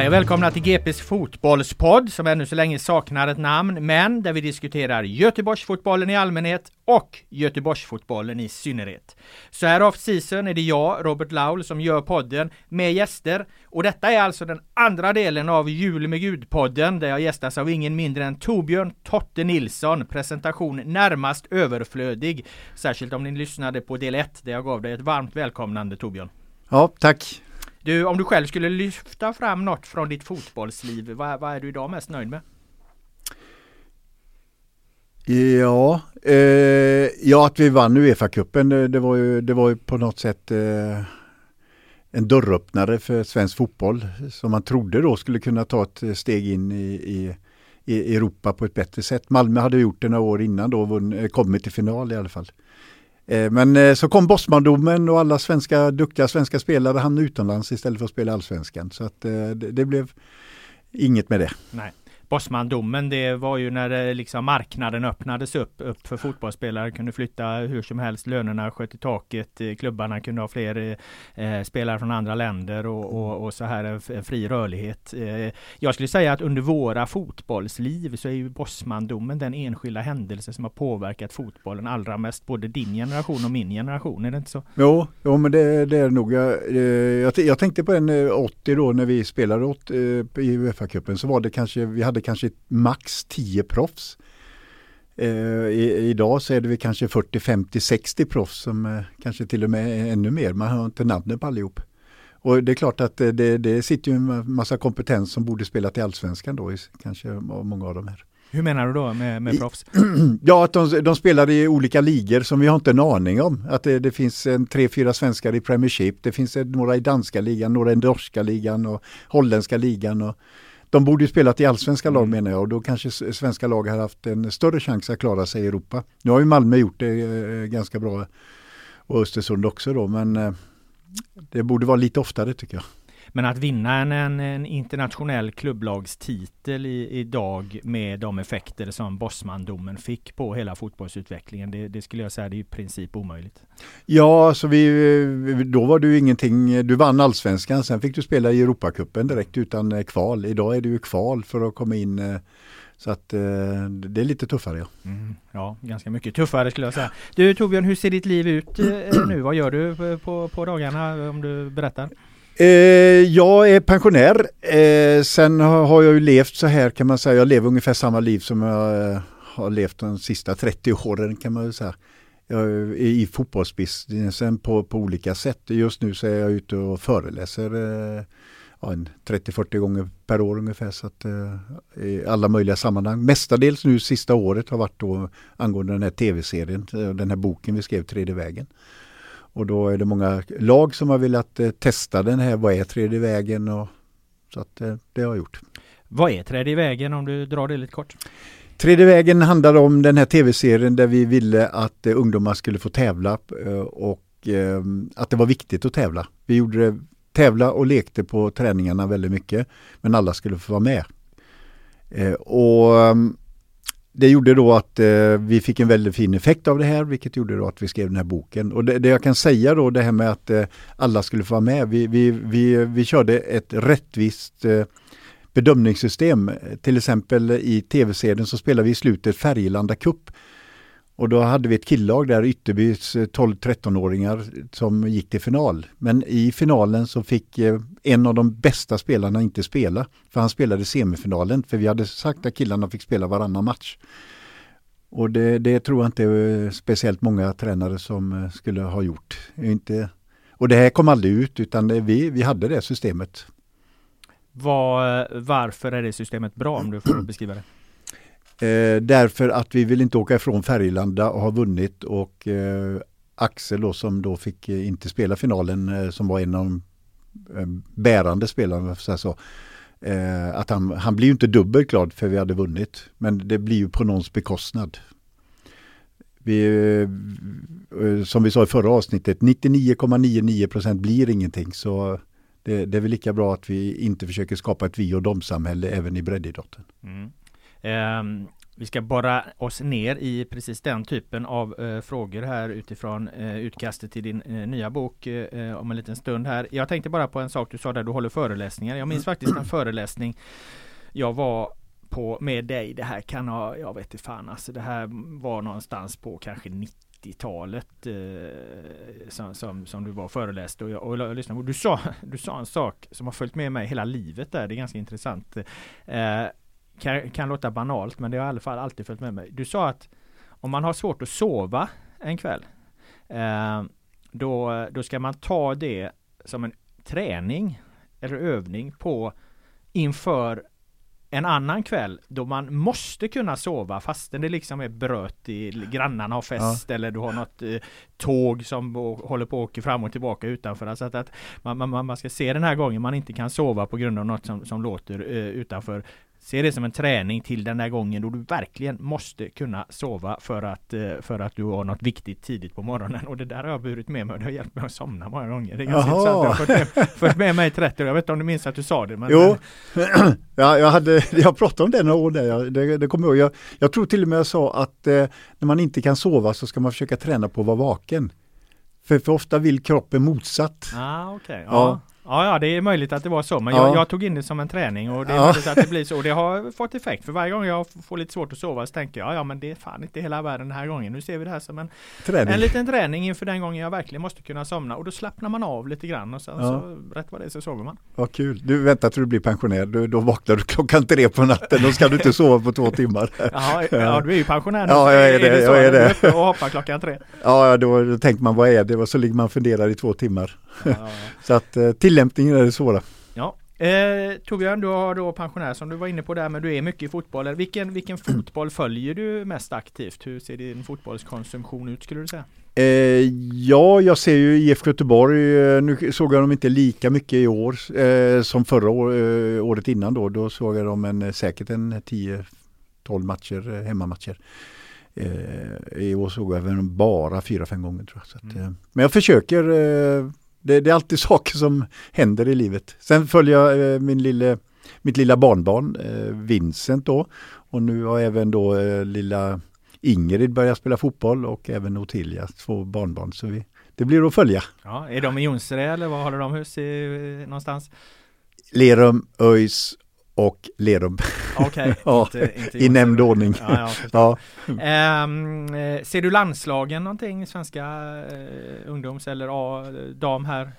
Hej och välkomna till GPs fotbollspodd som ännu så länge saknar ett namn, men där vi diskuterar Göteborgsfotbollen i allmänhet och Göteborgsfotbollen i synnerhet. Så här off season är det jag, Robert Laul, som gör podden med gäster. Och detta är alltså den andra delen av Jul med Gud-podden där jag gästas av ingen mindre än Torbjörn Totte Nilsson. Presentation närmast överflödig. Särskilt om ni lyssnade på del 1 där jag gav dig ett varmt välkomnande Torbjörn. Ja, tack. Du, om du själv skulle lyfta fram något från ditt fotbollsliv, vad, vad är du idag mest nöjd med? Ja, eh, ja att vi vann Uefa-cupen det var ju, det var ju på något sätt eh, en dörröppnare för svensk fotboll som man trodde då skulle kunna ta ett steg in i, i, i Europa på ett bättre sätt. Malmö hade gjort det några år innan då, vunn, eh, kommit till final i alla fall. Eh, men eh, så kom Bosmandomen och alla svenska, duktiga svenska spelare hamnade utomlands istället för att spela allsvenskan. Så att eh, det, det blev inget med det. Nej. Bosmandomen det var ju när liksom marknaden öppnades upp, upp för fotbollsspelare, kunde flytta hur som helst, lönerna sköt i taket, eh, klubbarna kunde ha fler eh, spelare från andra länder och, och, och så här en fri rörlighet. Eh, jag skulle säga att under våra fotbollsliv så är ju Bosmandomen den enskilda händelse som har påverkat fotbollen allra mest, både din generation och min generation, är det inte så? Jo, jo men det, det är nog. Jag, eh, jag, jag tänkte på en 80 då när vi spelade åt, i Uefa-cupen så var det kanske, vi hade kanske max 10 proffs. Eh, i, idag så är det vi kanske 40, 50, 60 proffs som eh, kanske till och med är ännu mer. Man har inte namnet på allihop. Och det är klart att det, det sitter ju en massa kompetens som borde spela till allsvenskan då, kanske många av de här. Hur menar du då med, med proffs? Ja, att de, de spelar i olika ligor som vi har inte en aning om. Att det, det finns en tre, fyra svenskar i Premiership. Det finns några i danska ligan, några i norska ligan och holländska ligan. Och, de borde ju spelat i allsvenska lag mm. menar jag och då kanske svenska lag har haft en större chans att klara sig i Europa. Nu har ju Malmö gjort det eh, ganska bra och Östersund också då men eh, det borde vara lite oftare tycker jag. Men att vinna en, en, en internationell klubblagstitel i, idag med de effekter som Bosmandomen fick på hela fotbollsutvecklingen, det, det, skulle jag säga det är i princip omöjligt. Ja, så vi, då var du ingenting, du vann allsvenskan, sen fick du spela i Europacupen direkt utan eh, kval. Idag är det ju kval för att komma in eh, så att eh, det är lite tuffare ja. Mm, ja, ganska mycket tuffare skulle jag säga. Du Torbjörn, hur ser ditt liv ut nu? Vad gör du på, på dagarna om du berättar? Eh, jag är pensionär. Eh, sen har jag ju levt så här kan man säga. Jag lever ungefär samma liv som jag eh, har levt de sista 30 åren kan man säga. Jag är i fotbollsbusinessen på, på olika sätt. Just nu så är jag ute och föreläser eh, ja, 30-40 gånger per år ungefär. Så att, eh, I alla möjliga sammanhang. Mestadels nu sista året har varit då angående den här tv-serien, eh, den här boken vi skrev, Tredje vägen. Och då är det många lag som har velat eh, testa den här. Vad är tredje vägen? Och, så att eh, det har jag gjort. Vad är tredje vägen om du drar det lite kort? Tredje vägen handlar om den här tv-serien där vi ville att eh, ungdomar skulle få tävla och att det var viktigt att tävla. Vi gjorde tävla och lekte på träningarna väldigt mycket men alla skulle få vara med. Och det gjorde då att eh, vi fick en väldigt fin effekt av det här vilket gjorde då att vi skrev den här boken. Och det, det jag kan säga då det här med att eh, alla skulle få vara med. Vi, vi, vi, vi körde ett rättvist eh, bedömningssystem. Till exempel i tv-serien så spelar vi i slutet Färgelanda Cup. Och då hade vi ett killag där, Ytterbys 12-13-åringar eh, som gick till final. Men i finalen så fick eh, en av de bästa spelarna inte spela. För han spelade semifinalen, för vi hade sagt att killarna fick spela varannan match. Och det, det tror jag inte eh, speciellt många tränare som skulle ha gjort. Inte, och det här kom aldrig ut utan det, vi, vi hade det systemet. Var, varför är det systemet bra om du får beskriva det? Eh, därför att vi vill inte åka ifrån Färgelanda och ha vunnit och eh, Axel då som då fick eh, inte spela finalen eh, som var en av de eh, bärande spelarna. Så, så eh, att han, han blir ju inte dubbelt glad för vi hade vunnit men det blir ju på någons bekostnad. Vi, eh, eh, som vi sa i förra avsnittet, 99,99% blir ingenting så det, det, är väl lika bra att vi inte försöker skapa ett vi och dom-samhälle även i breddidrotten. Mm. Um, vi ska borra oss ner i precis den typen av uh, frågor här utifrån uh, utkastet till din uh, nya bok om en liten stund här. Jag tänkte bara på en sak du sa där du håller föreläsningar. Jag minns faktiskt en föreläsning jag var på med dig. Det här kan ha, jag vet inte fan alltså. Det här var någonstans på kanske 90-talet eh, som, som, som, du var föreläst och jag, och jag lyssnade. Och du, sa, du sa en sak som har följt med mig hela livet där. Det är ganska intressant. Kan, kan låta banalt men det har i alla fall alltid följt med mig. Du sa att om man har svårt att sova en kväll eh, då, då ska man ta det som en träning eller övning på inför en annan kväll då man måste kunna sova fastän det liksom är bröt i grannarna har fest ja. eller du har något eh, tåg som håller på att åka fram och tillbaka utanför. Alltså att, att man, man, man, ska se den här gången man inte kan sova på grund av något som, som låter eh, utanför. Se det som en träning till den där gången då du verkligen måste kunna sova för att, eh, för att du har något viktigt tidigt på morgonen. Och det där har jag burit med mig och det har hjälpt mig att somna många gånger. Det är ganska intressant. Jag har fått med, fått med mig 30 år. Jag vet inte om du minns att du sa det? Men, jo, ja, jag, hade, jag pratade om det några år där. Det, det kommer jag, jag, jag tror till och med jag sa att eh, när man inte kan sova så ska man försöka träna på att vara vaken. För, för ofta vill kroppen motsatt. Ah, okay. ja. ja. Ja, ja, det är möjligt att det var så, men ja. jag, jag, tog in det som en träning och det är ja. möjligt att det blir så. Och det har fått effekt, för varje gång jag får lite svårt att sova så tänker jag, ja men det är fan inte hela världen den här gången. Nu ser vi det här som en, träning. en liten träning inför den gången jag verkligen måste kunna somna. Och då slappnar man av lite grann och sen ja. så rätt vad det är så sover man. Vad kul. Du väntar till du blir pensionär, du, då vaknar du klockan tre på natten, då ska du inte sova på två timmar. Jaha, ja, du är ju pensionär nu. Ja, jag är det. är det jag är det. Och hoppar klockan tre. Ja, då, då tänker man vad är det? Och så ligger man och funderar i två timmar. Ja, så att eh, tillämpningen är det svåra. Ja. Eh, Torbjörn, du har då pensionär som du var inne på där, men du är mycket i fotboll. Vilken, vilken fotboll följer du mest aktivt? Hur ser din fotbollskonsumtion ut skulle du säga? Eh, ja, jag ser ju IFK Göteborg. Eh, nu såg jag dem inte lika mycket i år eh, som förra år, eh, året innan då. Då såg jag dem en, säkert en 10-12 matcher, eh, hemmamatcher. I år såg jag väl bara 4-5 gånger tror jag. Att, mm. Men jag försöker det, det, är alltid saker som händer i livet. Sen följer jag eh, min lille, mitt lilla barnbarn eh, Vincent då. Och nu har även då eh, lilla Ingrid börjat spela fotboll och även Ottilia, två barnbarn. Så vi, det blir att följa. Ja, är de i Jonsered eller var håller de hus i, någonstans? Lerum, ÖIS och Lerum. Okay, ja, inte, inte I nämnd ordning. Ja, ja. Um, ser du landslagen någonting, svenska uh, ungdoms eller uh, dam här?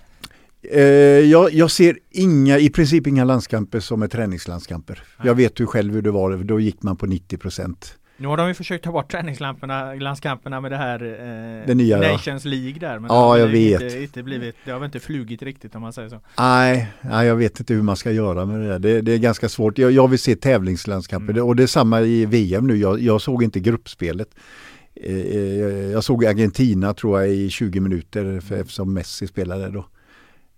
Uh, jag, jag, ser inga, i princip inga landskamper som är träningslandskamper. Jag vet ju själv hur det var, då gick man på 90 procent. Nu har de ju försökt ta bort träningslamporna, landskamperna med det här eh, det nya, Nations ja. League där. Men ja, jag vet. Inte, inte blivit, det har väl inte flugit riktigt om man säger så. Nej, nej jag vet inte hur man ska göra med det där. Det, det är ganska svårt. Jag, jag vill se tävlingslandskamper mm. och det är samma i VM nu. Jag, jag såg inte gruppspelet. Eh, eh jag såg Argentina tror jag i 20 minuter för, eftersom Messi spelade då.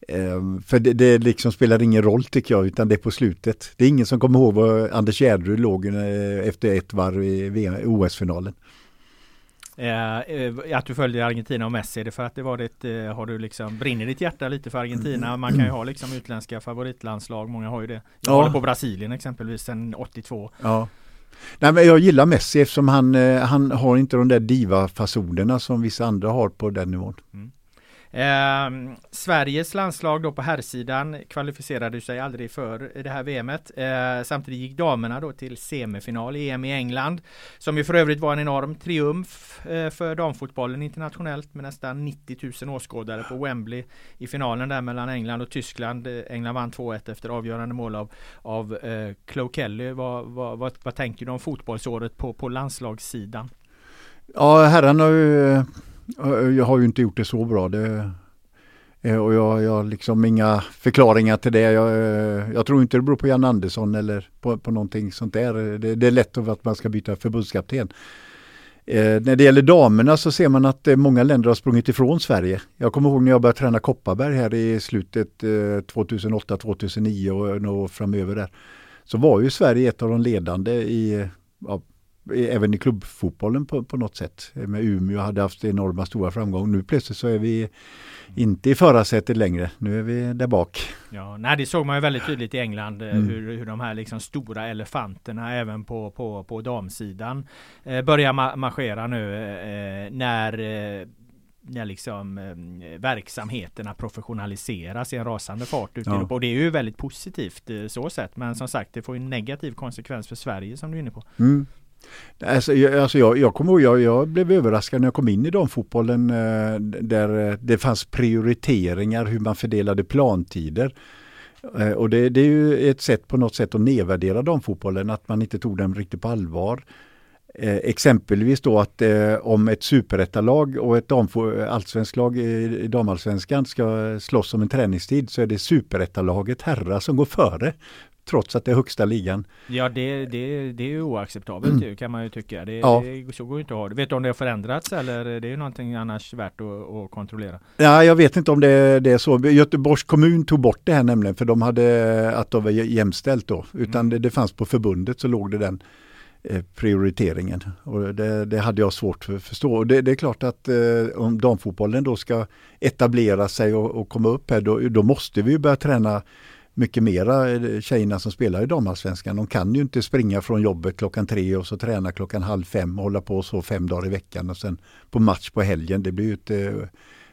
Ehm, för det, det liksom spelar ingen roll tycker jag, utan det är på slutet. Det är ingen som kommer ihåg var Anders Jäderud låg eh, efter ett varv i OS-finalen. Eh, eh, att du följde Argentina och Messi, är det för att det var ditt, eh, har du liksom, brinner ditt hjärta lite för Argentina? Man kan ju ha liksom utländska favoritlandslag, många har ju det. Jag ja. håller på Brasilien exempelvis sedan 82. Ja. Nej, men jag gillar Messi eftersom han, han har inte de där diva-fasonerna som vissa andra har på den nivån. Mm. Eh, Sveriges landslag då på herrsidan kvalificerade sig aldrig för det här VMet. Eh, samtidigt gick damerna då till semifinal i EM i England. Som ju för övrigt var en enorm triumf eh, för damfotbollen internationellt med nästan 90 000 åskådare på Wembley i finalen där mellan England och Tyskland. Eh, England vann 2-1 efter avgörande mål av, av eh, Chloe Kelly. Vad, vad, vad, vad tänker du om fotbollsåret på, på landslagssidan? Ja, herrarna har ju jag har ju inte gjort det så bra. Det, eh, och jag, har liksom inga förklaringar till det. Jag, eh, jag, tror inte det beror på Jan Andersson eller på, på någonting sånt där. Det, det är lätt att man ska byta förbundskapten. Eh, när det gäller damerna så ser man att eh, många länder har sprungit ifrån Sverige. Jag kommer ihåg när jag började träna Kopparberg här i slutet eh, 2008-2009 och, och framöver där. Så var ju Sverige ett av de ledande i ja, även i klubbfotbollen på, på något sätt. Med Umeå hade haft enorma stora framgångar. Nu plötsligt så är vi inte i förarsätet längre. Nu är vi där bak. Ja, nej, det såg man ju väldigt tydligt i England eh, mm. hur, hur de här liksom stora elefanterna även på, på, på damsidan eh, börjar ma marschera nu eh, när eh, när liksom eh, verksamheterna professionaliseras i en rasande fart ute ja. i Europa. Och det är ju väldigt positivt eh, så sett. Men som sagt, det får en negativ konsekvens för Sverige som du är inne på. Mm. Alltså, jag, alltså jag, jag kommer ihåg, jag, jag blev överraskad när jag kom in i damfotbollen eh, där eh, det fanns prioriteringar hur man fördelade plantider. Eh, och det, det, är ju ett sätt på något sätt att nedvärdera damfotbollen, att man inte tog den riktigt på allvar. Eh, exempelvis då att eh, om ett superettalag och ett allsvenskt lag i, i damallsvenskan ska slåss om en träningstid så är det superettalaget herrar som går före trots att det är högsta ligan. Ja det, det, det är ju oacceptabelt mm. kan man ju tycka. Det, ja. det, så går inte att ha det. Vet du om det har förändrats eller det är det någonting annars värt att, att kontrollera? Ja, jag vet inte om det, det, är så. Göteborgs kommun tog bort det här nämligen för de hade att de var jämställt då. Utan mm. det, det fanns på förbundet så låg det den eh, prioriteringen. Och det, det, hade jag svårt för att förstå. Och det, det är klart att eh, om damfotbollen då ska etablera sig och, och komma upp här då, då måste vi börja träna mycket mera eh, tjejerna som spelar i damallsvenskan. De kan ju inte springa från jobbet klockan tre och så träna klockan halv fem och hålla på så fem dagar i veckan och sen på match på helgen. Det blir ju ett, eh,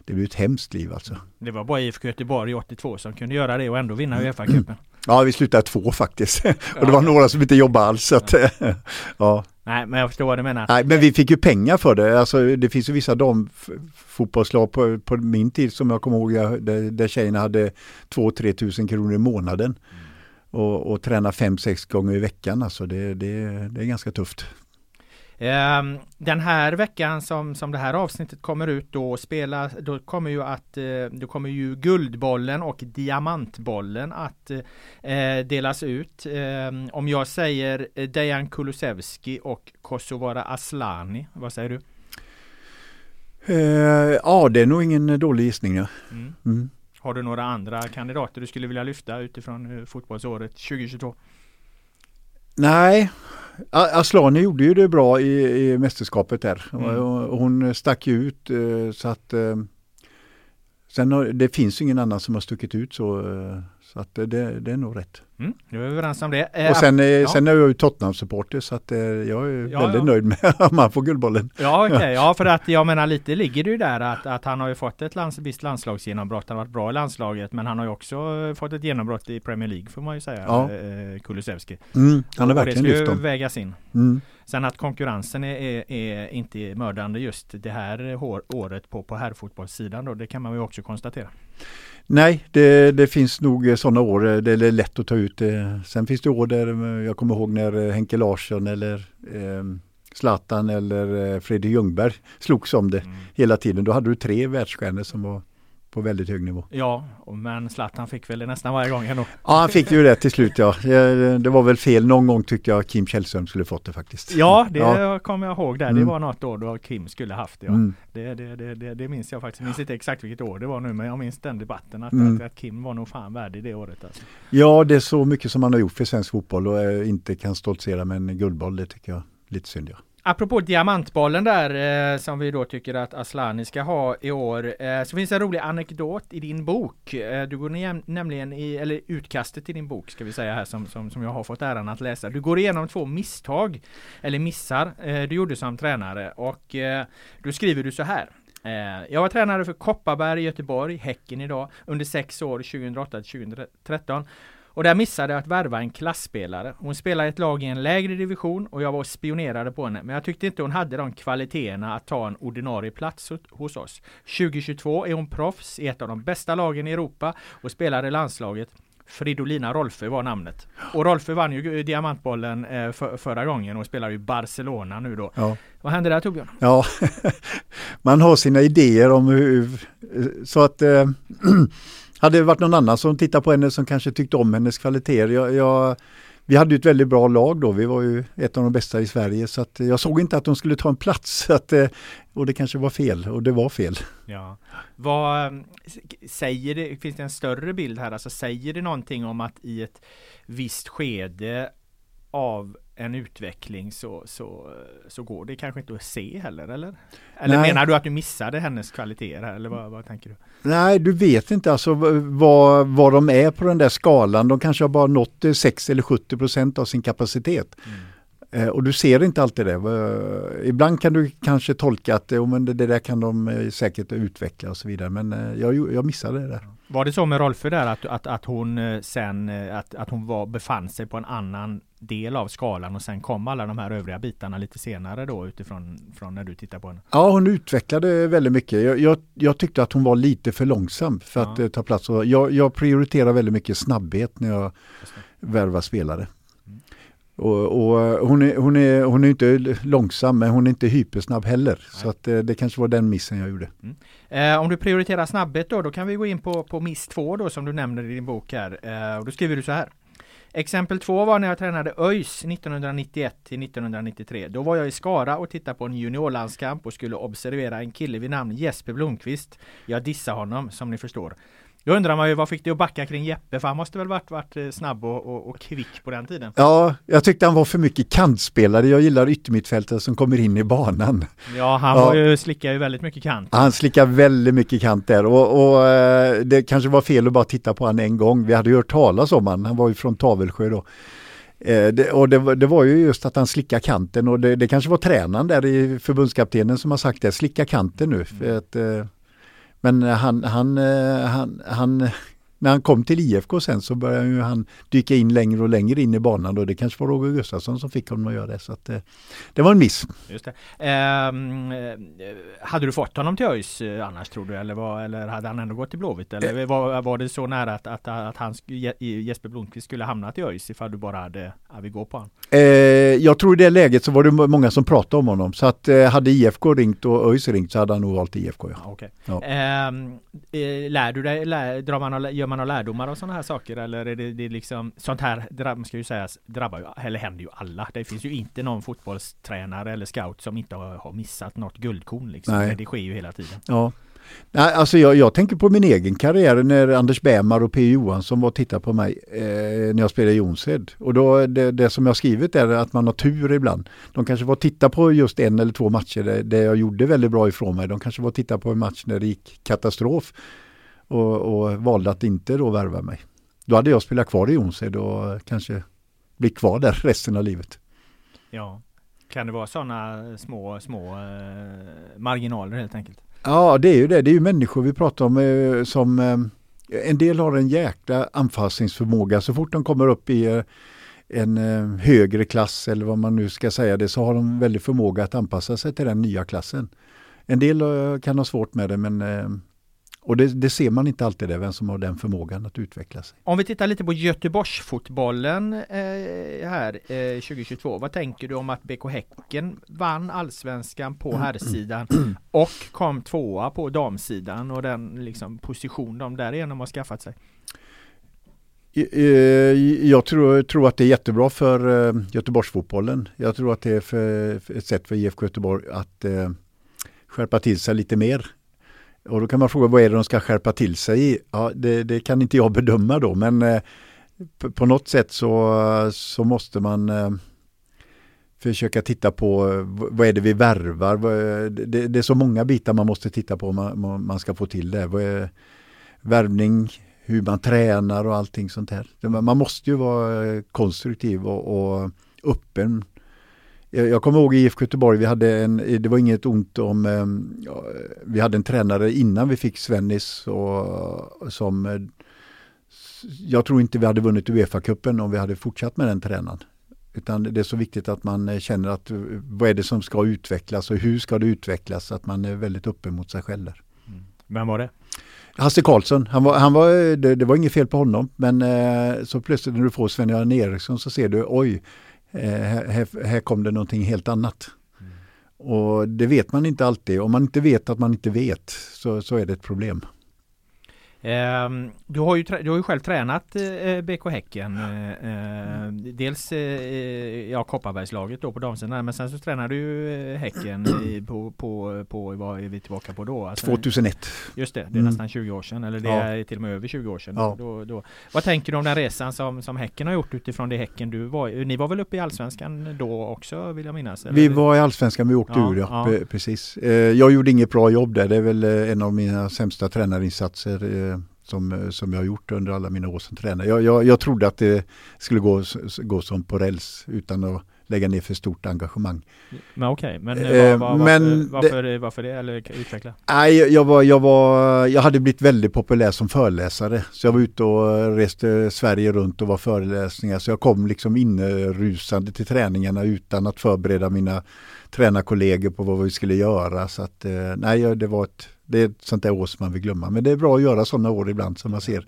det blir ett hemskt liv alltså. Det var bara IFK Göteborg 82 som kunde göra det och ändå vinna Uefa-cupen. Ja, vi slutade två faktiskt. och det var några som inte jobbade alls. Så att, ja. Nej, men jag förstår vad du menar. Nej, men vi fick ju pengar för det. Alltså, det finns ju vissa damfotbollslag på, på min tid som jag kommer ihåg där, där tjejerna hade 2-3 tusen kronor i månaden. Mm. Och, och träna 5-6 gånger i veckan. Alltså det, det, det är ganska tufft. Ehm, den här veckan som, som det här avsnittet kommer ut då spela, då kommer ju att eh, då kommer ju Guldbollen och Diamantbollen att eh, delas ut. Ehm, om jag säger eh, Dejan Kulusevski och Kosovare Aslani, vad säger du? ja, det är nog ingen dålig gissning. Ja. Mm. Mm. Har du några andra kandidater du skulle vilja lyfta utifrån fotbollsåret 2022? Nej, Aslani gjorde ju det bra i, i mästerskapet där. Mm. Hon stack ut eh, så att eh, Sen har, det finns ingen annan som har stuckit ut så, eh, så att det, det är nog rätt. Mm, nu är vi överens om det. Och sen, ja. sen är jag ju Tottenham-supporter så att jag är ja, väldigt ja. nöjd med att man får Guldbollen. Ja, okay. ja, för att jag menar lite ligger det ju där att, att han har ju fått ett lands, visst landslagsgenombrott. Han har varit bra i landslaget men han har ju också fått ett genombrott i Premier League får man ju säga. Ja. Kulusevski. Mm, han har verkligen lyft dem. Det ska ju vägas in. Mm. Sen att konkurrensen är, är, är, inte mördande just det här året på, på herrfotbollssidan då, det kan man ju också konstatera. Nej, det, det finns nog sådana år där det är lätt att ta ut det. Sen finns det år där jag kommer ihåg när Henke Larsson eller eh, Zlatan eller eh, Fredrik Ljungberg slogs om det mm. hela tiden. Då hade du tre världsstjärnor som var på väldigt hög nivå. Ja, men Zlatan fick väl det nästan varje gång ändå. Ja, han fick ju det till slut ja. Det var väl fel. Någon gång tyckte jag Kim Källström skulle fått det faktiskt. Ja, det ja. kommer jag ihåg där. Det mm. var något år då Kim skulle haft det. Ja. Mm. Det, det, det, det, det minns jag faktiskt. Jag minns inte exakt vilket år det var nu, men jag minns den debatten. Att, mm. att, Kim var nog fan värdig det året. Alltså. Ja, det är så mycket som han har gjort för svensk fotboll och eh, inte kan stoltsera med en guldboll. Det tycker jag lite synd. Ja. Apropå diamantbollen där eh, som vi då tycker att Aslani ska ha i år eh, så finns det en rolig anekdot i din bok. Eh, du går ner, nämligen i, eller utkastet till din bok ska vi säga här som, som, som jag har fått äran att läsa. Du går igenom två misstag eller missar eh, du gjorde som tränare och eh, då skriver du så här. Eh, jag var tränare för Kopparberg Göteborg, Häcken idag, under sex år 2008 2013. Och där missade jag att värva en klassspelare. Hon spelar i ett lag i en lägre division och jag var och spionerade på henne. Men jag tyckte inte hon hade de kvaliteterna att ta en ordinarie plats hos oss. 2022 är hon proffs i ett av de bästa lagen i Europa och spelar i landslaget. Fridolina Rolfö var namnet. Och Rolfö vann ju Diamantbollen eh, för, förra gången och spelar i Barcelona nu då. Ja. Vad hände där Torbjörn? Ja, man har sina idéer om hur, så att eh, hade det varit någon annan som tittade på henne som kanske tyckte om hennes kvaliteter. Jag, jag, vi hade ju ett väldigt bra lag då, vi var ju ett av de bästa i Sverige så att jag såg inte att de skulle ta en plats. Att, eh, och det kanske var fel och det var fel. Ja. Vad ehm, säger det, finns det en större bild här? Alltså säger det någonting om att i ett visst skede av en utveckling så, så, så går det kanske inte att se heller eller? Eller Nej. menar du att du missade hennes kvaliteter här, eller vad, vad, tänker du? Nej, du vet inte alltså vad, vad de är på den där skalan. De kanske har bara nått 6 eller 70 procent av sin kapacitet. Mm. Eh, och du ser inte alltid det. Eh, ibland kan du kanske tolka att oh, men det, där kan de eh, säkert utveckla och så vidare. Men jag, jag missade det där. Var det så med Rolfö där att, att, att hon sen att, att hon var, befann sig på en annan del av skalan och sen kom alla de här övriga bitarna lite senare då utifrån från när du tittar på henne? Ja, hon utvecklade väldigt mycket. Jag, jag, jag tyckte att hon var lite för långsam för att ja. ta plats. Jag, jag prioriterar väldigt mycket snabbhet när jag värvar spelare. Och, och, hon, är, hon, är, hon är inte långsam men hon är inte hypersnabb heller. Nej. Så att, eh, det kanske var den missen jag gjorde. Mm. Eh, om du prioriterar snabbhet då, då kan vi gå in på, på miss 2 då som du nämner i din bok här. Eh, och då skriver du så här. Exempel två var när jag tränade ÖIS 1991 till 1993. Då var jag i Skara och tittade på en juniorlandskamp och skulle observera en kille vid namn Jesper Blomqvist. Jag dissade honom som ni förstår. Då undrar man ju vad fick det att backa kring Jeppe? För han måste väl varit, varit eh, snabb och, och, och, kvick på den tiden? Ja, jag tyckte han var för mycket kantspelare. Jag gillar yttermittfältare som kommer in i banan. Ja, han ja. Var ju, slickar ju väldigt mycket kant. Han slickar väldigt mycket kant där och, och eh, det kanske var fel att bara titta på han en gång. Vi hade ju hört talas om han. Han var ju från Tavelsjö då. Eh, det, och det, det, var ju just att han slickar kanten och det, det kanske var tränaren där i förbundskaptenen som har sagt det, slicka kanten nu. För att, men eh, han, han, eh, han, han, när han kom till IFK sen så började ju han dyka in längre och längre in i banan och det kanske var Roger Gustafsson som fick honom att göra det. Så att, det, eh, det var en miss. Just det. Ehm, hade du fått honom till ÖIS eh, annars tror du? Eller, var, eller hade han ändå gått till Blåvitt? Eller var, var det så nära att, att, att han, Jesper Blomqvist skulle hamna till ÖIS ifall du bara hade, ja, vi går på honom? Eh, jag tror i det läget så var det många som pratade om honom. Så att eh, hade IFK ringt och ÖIS ringt så hade han nog valt IFK. Ja. Okay. Ja. Ehm, lär du dig, lär, drar man, gör man några lärdomar av sådana här saker eller är det, det liksom sånt här drabb, ska ju sägas drabbar ju, eller händer ju alla. Det finns ju inte någon fotbollstränare eller scout som inte har, har missat något guldkorn liksom. Nej. Det sker ju hela tiden. Ja. Nej, alltså jag, jag, tänker på min egen karriär när Anders Bämar och P Johansson var och tittade på mig eh, när jag spelade i Jonsered. Och då, det, det, som jag skrivit är att man har tur ibland. De kanske var och titta på just en eller två matcher där, där jag gjorde väldigt bra ifrån mig. De kanske var och titta på en match när det gick katastrof och, och valde att inte då värva mig. Då hade jag spelat kvar i Jonsered och kanske blivit kvar där resten av livet. Ja, kan det vara sådana små, små eh, marginaler helt enkelt? Ja, det är ju det. Det är ju människor vi pratar om eh, som eh, en del har en jäkla anpassningsförmåga. Så fort de kommer upp i eh, en eh, högre klass eller vad man nu ska säga det så har de väldigt förmåga att anpassa sig till den nya klassen. En del eh, kan ha svårt med det men och det, det, ser man inte alltid, det, vem som har den förmågan att utveckla sig. Om vi tittar lite på Göteborgsfotbollen eh, här eh, 2022. Vad tänker du om att BK Häcken vann allsvenskan på herrsidan och kom tvåa på damsidan och den liksom, position de därigenom har skaffat sig? Eh, jag tror, tror, att det är jättebra för eh, Göteborgsfotbollen. Jag tror att det är för, ett sätt för IFK Göteborg att eh, skärpa till sig lite mer och då kan man fråga vad är det de ska skärpa till sig i? Ja, det, det kan inte jag bedöma då men eh, på något sätt så, så måste man eh, försöka titta på vad är det vi värvar. Det, det, är så många bitar man måste titta på om man, man ska få till det. Vad är värvning, hur man tränar och allting sånt här. Man måste ju vara konstruktiv och, och öppen jag, kommer ihåg i IFK Göteborg, vi hade en, det var inget ont om, eh, ja, vi hade en tränare innan vi fick Svennis och, som eh, jag tror inte vi hade vunnit Uefa-cupen om vi hade fortsatt med den tränaren. Utan det är så viktigt att man eh, känner att eh, vad är det som ska utvecklas och hur ska det utvecklas? Att man är väldigt öppen mot sig själv där. Mm. Vem var det? Hasse Karlsson, han var, han var, det, det var inget fel på honom men så plötsligt när du får Sven-Göran Eriksson så ser du oj, Eh, här, här kom det någonting helt annat. Mm. Och det vet man inte alltid. Om man inte vet att man inte vet så, så är det ett problem. Ehm, du har ju, du har ju själv tränat eh, BK Häcken. Eh, dels eh, ja, Kopparbergslaget då på damsidan men sen så tränar du ju Häcken på, på, på, vad är vi tillbaka på då? Alltså, 2001. Just det, det är mm. nästan 20 år sedan. Eller det ja. är till och med över 20 år sedan. Ja. Då, då. Vad tänker du om den resan som, som Häcken har gjort utifrån det Häcken du var Ni var väl uppe i Allsvenskan då också vill jag minnas? Eller? Vi var i Allsvenskan, vi åkte ja, ur ja. precis. Jag gjorde inget bra jobb där. Det är väl en av mina sämsta tränarinsatser som, eh, som jag har gjort under alla mina år som tränare. Jag, jag, jag trodde att det skulle gå, gå som på räls utan att lägga ner för stort engagemang. Men okej, okay. men, eh, var, var, men varför, det, varför det? Eller utveckla? Nej, jag, var, jag, var, jag hade blivit väldigt populär som föreläsare. Så jag var ute och reste Sverige runt och var föreläsningar. Så jag kom liksom inrusande till träningarna utan att förbereda mina tränarkollegor på vad vi skulle göra. Så att, eh, nej, det var ett det är ett sånt där år som man vill glömma. Men det är bra att göra sådana år ibland som man ser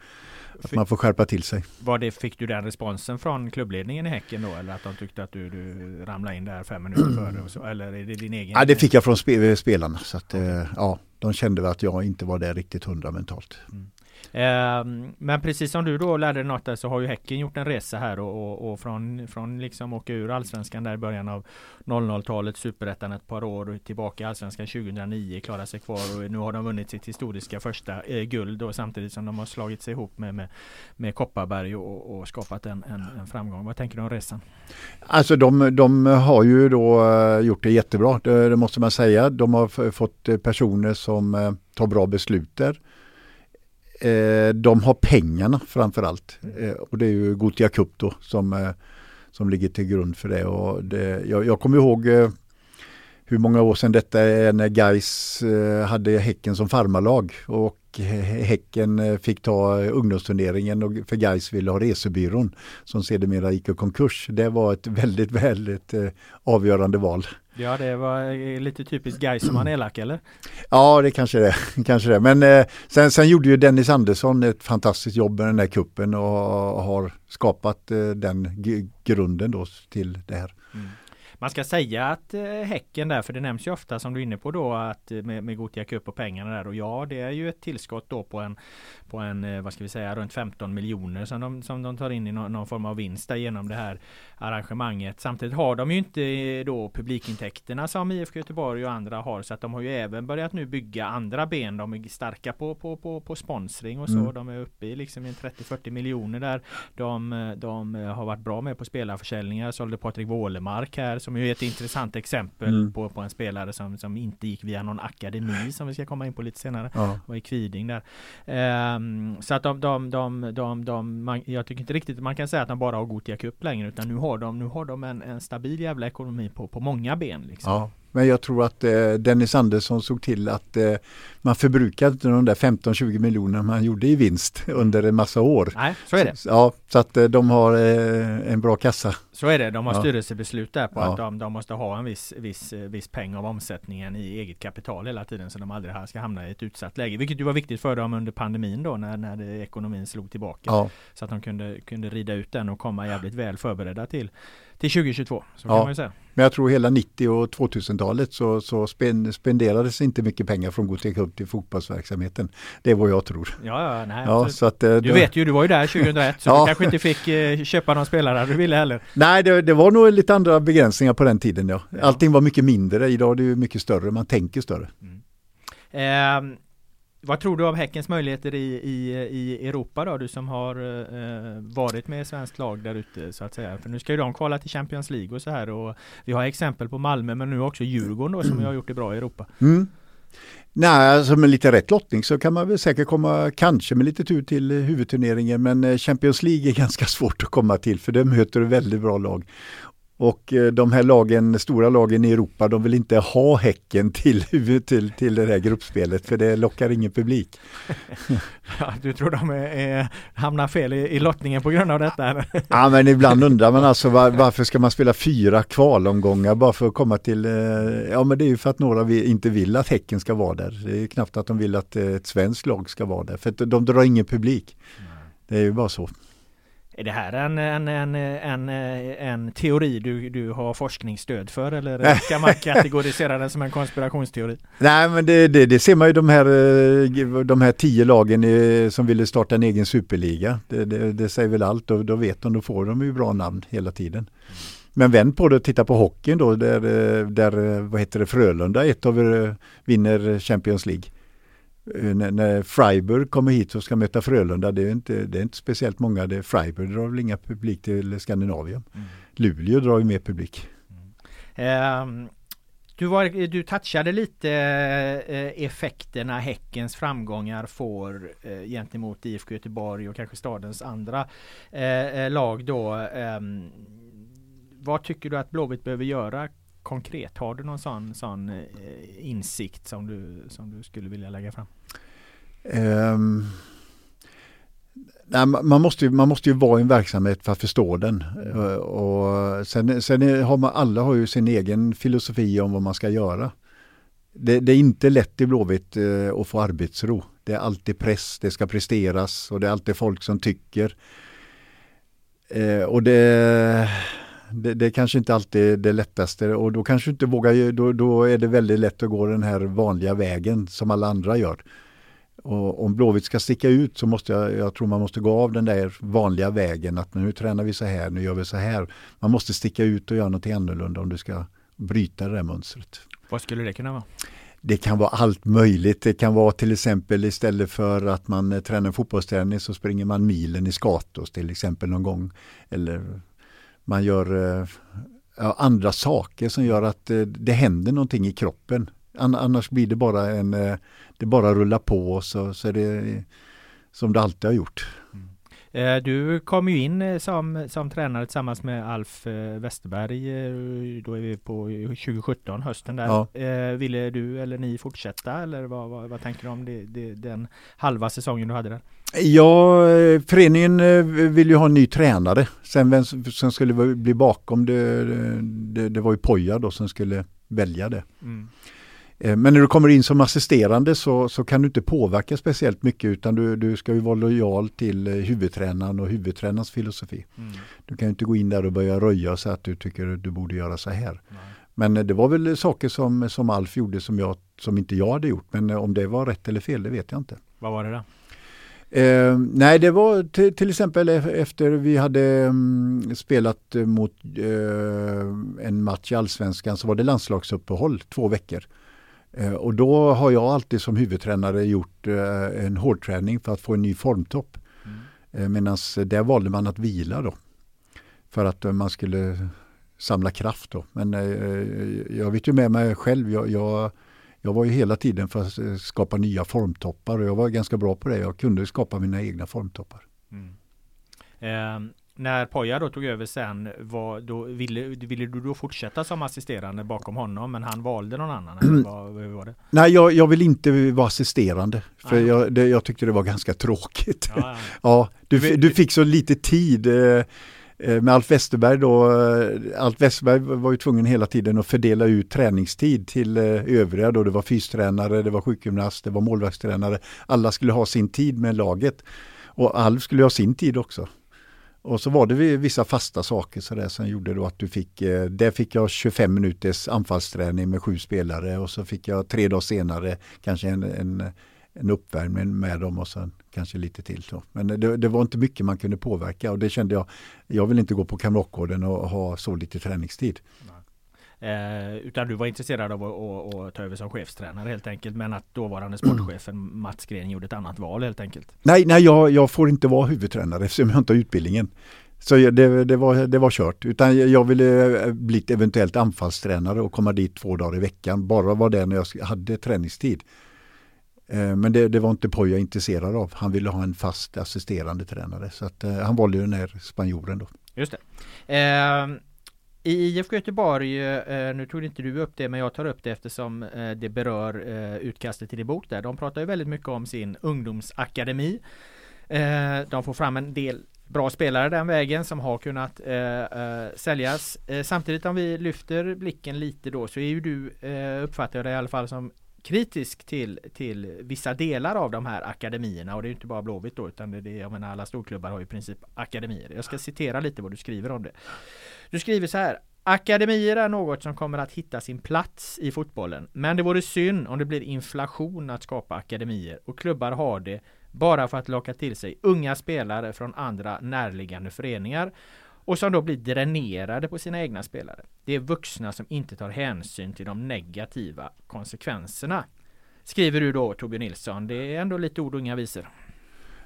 att man får skärpa till sig. Var det, fick du den responsen från klubbledningen i Häcken då? Eller att de tyckte att du, du ramlade in där fem minuter före? Så, eller är det din egen? Ja, det fick jag från spelarna. Så att, okay. ja, de kände att jag inte var där riktigt hundra mentalt. Mm. Ehm, men precis som du då lärde dig något där så har ju Häcken gjort en resa här och, och, och från, från liksom åka ur Allsvenskan där i början av 00-talet, Superettan ett par år tillbaka i Allsvenskan 2009, klara sig kvar och nu har de vunnit sitt historiska första eh, guld och samtidigt som de har slagit sig ihop med, med, med Kopparberg och, och skapat en, en, en, framgång. Vad tänker du om resan? Alltså de, de har ju då eh, gjort det jättebra, det, det måste man säga. De har fått personer som eh, tar bra beslut där eh, de har pengarna framförallt. Eh, och det är ju Gotia Cup då som, eh, som ligger till grund för det. Och det jag, jag kommer ihåg eh, hur många år sedan detta är när Gais eh, hade Häcken som farmarlag och Häcken eh, fick ta ungdomsturneringen och för Gais ville ha resebyrån som sedermera gick i konkurs. Det var ett väldigt, väldigt avgörande val. Ja, det var eh, lite typiskt Gais som han är elak eller? Ja, det kanske det. kanske det. Men eh, sen, sen gjorde ju Dennis Andersson ett fantastiskt jobb med den här kuppen och har skapat eh, den grunden då till det här. Man ska säga att eh, Häcken där, för det nämns ju ofta som du är inne på då att eh, med, med Gothia Cup och pengarna där och ja det är ju ett tillskott då på en på en eh, vad ska vi säga runt 15 miljoner som de, som de tar in i någon, någon form av vinst där genom det här arrangemanget. Samtidigt har de ju inte då publikintäkterna som IFK Göteborg och andra har så att de har ju även börjat nu bygga andra ben. De är starka på, på, på, på sponsring och så. Mm. De är uppe i liksom 30-40 miljoner där. De, de har varit bra med på spelarförsäljningar. Sålde Patrik Wålemark här som ju är ett intressant exempel mm. på, på en spelare som, som inte gick via någon akademi som vi ska komma in på lite senare. Ja. Och i Kviding där. Um, så att de, de, de, de, de man, jag tycker inte riktigt man kan säga att de bara har Gothia Cup längre utan nu har de, nu har de en, en stabil jävla ekonomi på, på många ben. Liksom. Ja. Men jag tror att eh, Dennis Andersson såg till att eh, man förbrukade inte de där 15-20 miljoner man gjorde i vinst under en massa år. Nej, så är det. Så, ja, så att eh, de har eh, en bra kassa. Så är det. De har ja. styrelsebeslut där på ja. att de, de, måste ha en viss, viss, eh, viss peng av omsättningen i eget kapital hela tiden så de aldrig ska hamna i ett utsatt läge. Vilket ju var viktigt för dem under pandemin då när, när ekonomin slog tillbaka. Ja. Så att de kunde, kunde rida ut den och komma jävligt väl förberedda till till 2022. Så kan man ju säga. Men jag tror hela 90 och 2000-talet så, så spenderades inte mycket pengar från Gothia Cup till fotbollsverksamheten. Det är vad jag tror. Ja, ja, nej, ja så att, eh, Du vet ju, du var ju där 2001 så ja. du kanske inte fick eh, köpa någon spelare du ville heller. Nej, det, det, var nog lite andra begränsningar på den tiden. Ja. Allting var mycket mindre, idag är det mycket större, man tänker större. Mm. Eh, vad tror du om Häckens möjligheter i, i, i Europa då? Du som har eh, eh, varit med svenskt lag där ute så att säga. För nu ska ju de kvala till Champions League och så här och vi har exempel på Malmö men nu också Djurgården då som mm. har gjort det bra i Europa. Mm. Nej, alltså med lite rätt lottning så kan man väl säkert komma, kanske med lite tur till huvudturneringen, men eh, Champions League är ganska svårt att komma till för det möter väldigt bra lag. Och eh, de här lagen, stora lagen i Europa, de vill inte ha Häcken till, till, till det här gruppspelet för det lockar ingen publik. ja, du tror de är, hamnar fel i, i lottningen på grund av detta? ja men ibland undrar man alltså var, varför ska man spela fyra kvalomgångar bara för att komma till, eh, ja men det är ju för att några vi, inte vill att Häcken ska vara där. Det är knappt att de vill att eh, ett svenskt lag ska vara där för de drar ingen publik. Det är ju bara så. Är det här en, en, en, en, en teori du, du har forskningsstöd för eller ska man kategorisera den som en konspirationsteori? Nej men det, det, det ser man ju de här, eh, de här tio lagen som ville starta en egen superliga. Det, det, det säger väl allt och då vet de, då får de ju bra namn hela tiden. Men vänd på det och titta på hockeyn då där, där vad heter det, Frölunda ett av er vinner Champions League. Eh, när, när Freiburg kommer hit och ska möta Frölunda, det är inte, det är inte speciellt många. Det, Freiburg drar väl inga publik till Skandinavien. Mm. Luleå drar ju mer publik. Mm. Eh, du, var, du touchade lite eh, effekterna Häckens framgångar får eh, gentemot IFK Göteborg och kanske stadens andra eh, eh lag då. Ehm, vad tycker du att Blåvitt behöver göra konkret? Har du någon sån, sån eh, insikt som du, som du skulle vilja lägga fram? Um, nej, man, måste ju, man måste ju vara i en verksamhet för att förstå den. Mm. och sen, sen har man, alla har ju sin egen filosofi om vad man ska göra. Det, det är inte lätt i Blåvitt eh, att få arbetsro. Det är alltid press, det ska presteras och det är alltid folk som tycker. Och det det, det kanske inte alltid är det lättaste och då kanske inte vågar, då, då är det väldigt lätt att gå den här vanliga vägen som alla andra gör. Och om Blåvitt ska sticka ut så måste jag, jag tror man måste gå av den där vanliga vägen att nu tränar vi så här, nu gör vi så här. Man måste sticka ut och göra något annorlunda om du ska bryta det där mönstret. Vad skulle det kunna vara? Det kan vara allt möjligt. Det kan vara till exempel istället för att man tränar fotbollsträning så springer man milen i Skatos till exempel någon gång. Eller man gör eh, andra saker som gör att eh, det händer någonting i kroppen. Annars blir det bara en, eh, det bara rullar på så, så är det som det alltid har gjort. Mm. Du kom ju in som, som tränare tillsammans med Alf Westerberg. Då är vi på 2017, hösten där. Ja. Ville du eller ni fortsätta eller vad, vad, vad tänker du om det, det, den halva säsongen du hade där? Ja, föreningen eh, vill ju ha en ny tränare. Sen vem som skulle bli bakom det, det, det var ju Poja då som skulle välja det. Mm. Eh, men när du kommer in som assisterande så, så kan du inte påverka speciellt mycket utan du, du ska ju vara lojal till eh, huvudtränaren och huvudtränarens filosofi. Mm. Du kan inte gå in där och börja röja säga att du tycker att du borde göra så här. Nej. Men det var väl saker som, som Alf gjorde som, jag, som inte jag hade gjort. Men om det var rätt eller fel, det vet jag inte. Vad var det då? Eh, nej, det var till, till, exempel efter vi hade um, spelat mot uh, en match i Allsvenskan så var det landslagsuppehåll två veckor. Uh, och då har jag alltid som huvudtränare gjort uh, en hårdträning för att få en ny formtopp. Mm. Uh, Medan där valde man att vila då. För att man skulle samla kraft då. Men jag vet ju med mig själv, jag, jag jag var ju hela tiden för att eh, skapa nya formtoppar och jag var ganska bra på det. Jag kunde skapa mina egna formtoppar. Mm. Eh, när Poja då tog över sen, var, då, ville, ville du då fortsätta som assisterande bakom honom men han valde någon annan? Eller vad, hur var det? Nej, jag, jag vill inte vara assisterande. För jag, det, jag tyckte det var ganska tråkigt. Ja, ja. ja du, du fick så lite tid. Eh, Eh, med Alf Westerberg då, eh, Alf Westerberg var ju tvungen hela tiden att fördela ut träningstid till övriga då. Det var fystränare, det var sjukgymnast, det var målvaktstränare. Alla skulle ha sin tid med laget. Och Alf skulle ha sin tid också. Och så var det vissa fasta saker så där som gjorde då att du fick, eh, där fick jag 25 minuters anfallsträning med sju spelare och så fick jag tre dagar senare kanske en, en en uppvärmning med dem och sen kanske lite till. Så. Men det, det, var inte mycket man kunde påverka och det kände jag, jag vill inte gå på Kamratgården och ha så lite träningstid. Eh, utan du var intresserad av att, att, att, ta över som chefstränare helt enkelt men att dåvarande sportchefen Mats Gren gjorde ett annat val helt enkelt? Nej, nej jag, jag får inte vara huvudtränare eftersom jag inte har utbildningen. Så det, det, var, det var kört. Utan jag ville eh, bli eventuellt anfallstränare och komma dit två dagar i veckan. Bara vara där när jag hade träningstid. Eh, men det, det, var inte Poja intresserad av. Han ville ha en fast assisterande tränare. Så att, eh, han valde den här spanjoren då. Just det. Eh, i IFK Göteborg, eh, nu tog inte du upp det men jag tar upp det eftersom eh, det berör eh, utkastet till din bok där. De pratar ju väldigt mycket om sin ungdomsakademi. De får fram en del bra spelare den vägen som har kunnat säljas. samtidigt om vi lyfter blicken lite då så är ju du, uppfattar jag det i alla fall som kritisk till, till vissa delar av de här akademierna och det är inte bara Blåvitt då utan det, det, jag menar alla storklubbar har i princip akademier. Jag ska citera lite vad du skriver om det. Du skriver så här Akademier är något som kommer att hitta sin plats i fotbollen men det vore synd om det blir inflation att skapa akademier och klubbar har det bara för att locka till sig unga spelare från andra närliggande föreningar och som då blir dränerade på sina egna spelare. Det är vuxna som inte tar hänsyn till de negativa konsekvenserna. Skriver du då Torbjörn Nilsson. Det är ändå lite ord och inga visor.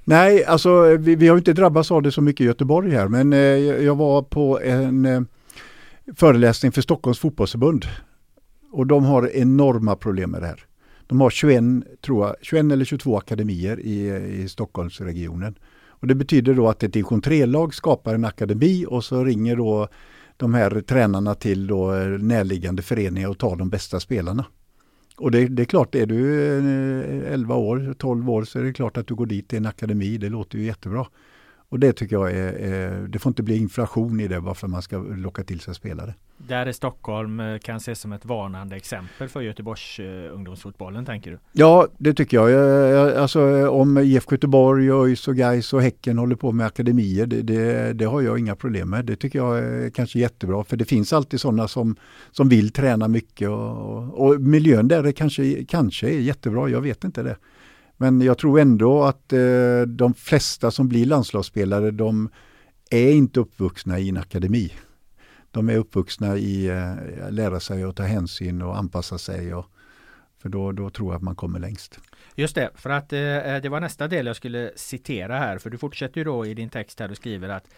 Nej, alltså vi, vi har inte drabbats av det så mycket i Göteborg här men eh, jag var på en eh, föreläsning för Stockholms fotbollsförbund och de har enorma problem med det här. De har 21, tror jag, 21 eller 22 akademier i, i Stockholmsregionen. Och det betyder då att ett division 3-lag skapar en akademi och så ringer då de här tränarna till då eh, närliggande föreningar och ta de bästa spelarna. Och det, det, är klart, är du eh, 11 år, 12 år så är det klart att du går dit i en akademi. Det låter ju jättebra. Och det tycker jag är, är, det får inte bli inflation i det bara för att man ska locka till sig spelare. Där är Stockholm eh, kan ses som ett varnande exempel för Göteborgs eh, ungdomsfotbollen tänker du? Ja, det tycker jag. alltså om IFK Göteborg, ÖIS och Gais och Häcken håller på med akademier, det, det, det, har jag inga problem med. Det tycker jag är kanske jättebra, för det finns alltid sådana som, som vill träna mycket och, och miljön där är kanske, kanske är jättebra, jag vet inte det. Men jag tror ändå att eh, de flesta som blir landslagsspelare, de är inte uppvuxna i en akademi. De är uppvuxna i att eh, lära sig att ta hänsyn och anpassa sig. Och, för då, då tror jag att man kommer längst. Just det, för att eh, eh, det var nästa del jag skulle citera här. För du fortsätter ju då i din text här och skriver att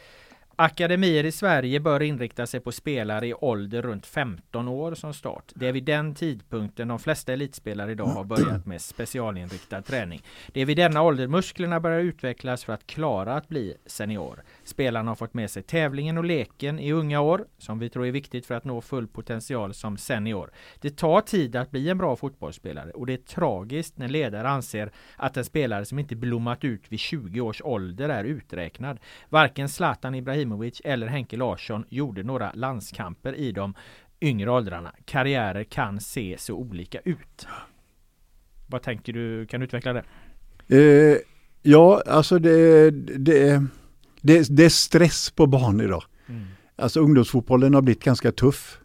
Akademier i Sverige bör inrikta sig på spelare i ålder runt 15 år som start. Det är vid den tidpunkten de flesta elitspelare idag har börjat med specialinriktad träning. Det är vid denna ålder musklerna börjar utvecklas för att klara att bli senior. Spelarna har fått med sig tävlingen och leken i unga år, som vi tror är viktigt för att nå full potential som senior. Det tar tid att bli en bra fotbollsspelare och det är tragiskt när ledare anser att en spelare som inte blommat ut vid 20 års ålder är uträknad. Varken Zlatan Ibrahimovic eller Henke Larsson gjorde några landskamper i de yngre åldrarna. Karriärer kan se så olika ut. Vad tänker du? Kan du utveckla det? Eh, ja, alltså det, det det, det är stress på barn idag. Mm. Alltså ungdomsfotbollen har blivit ganska tuff.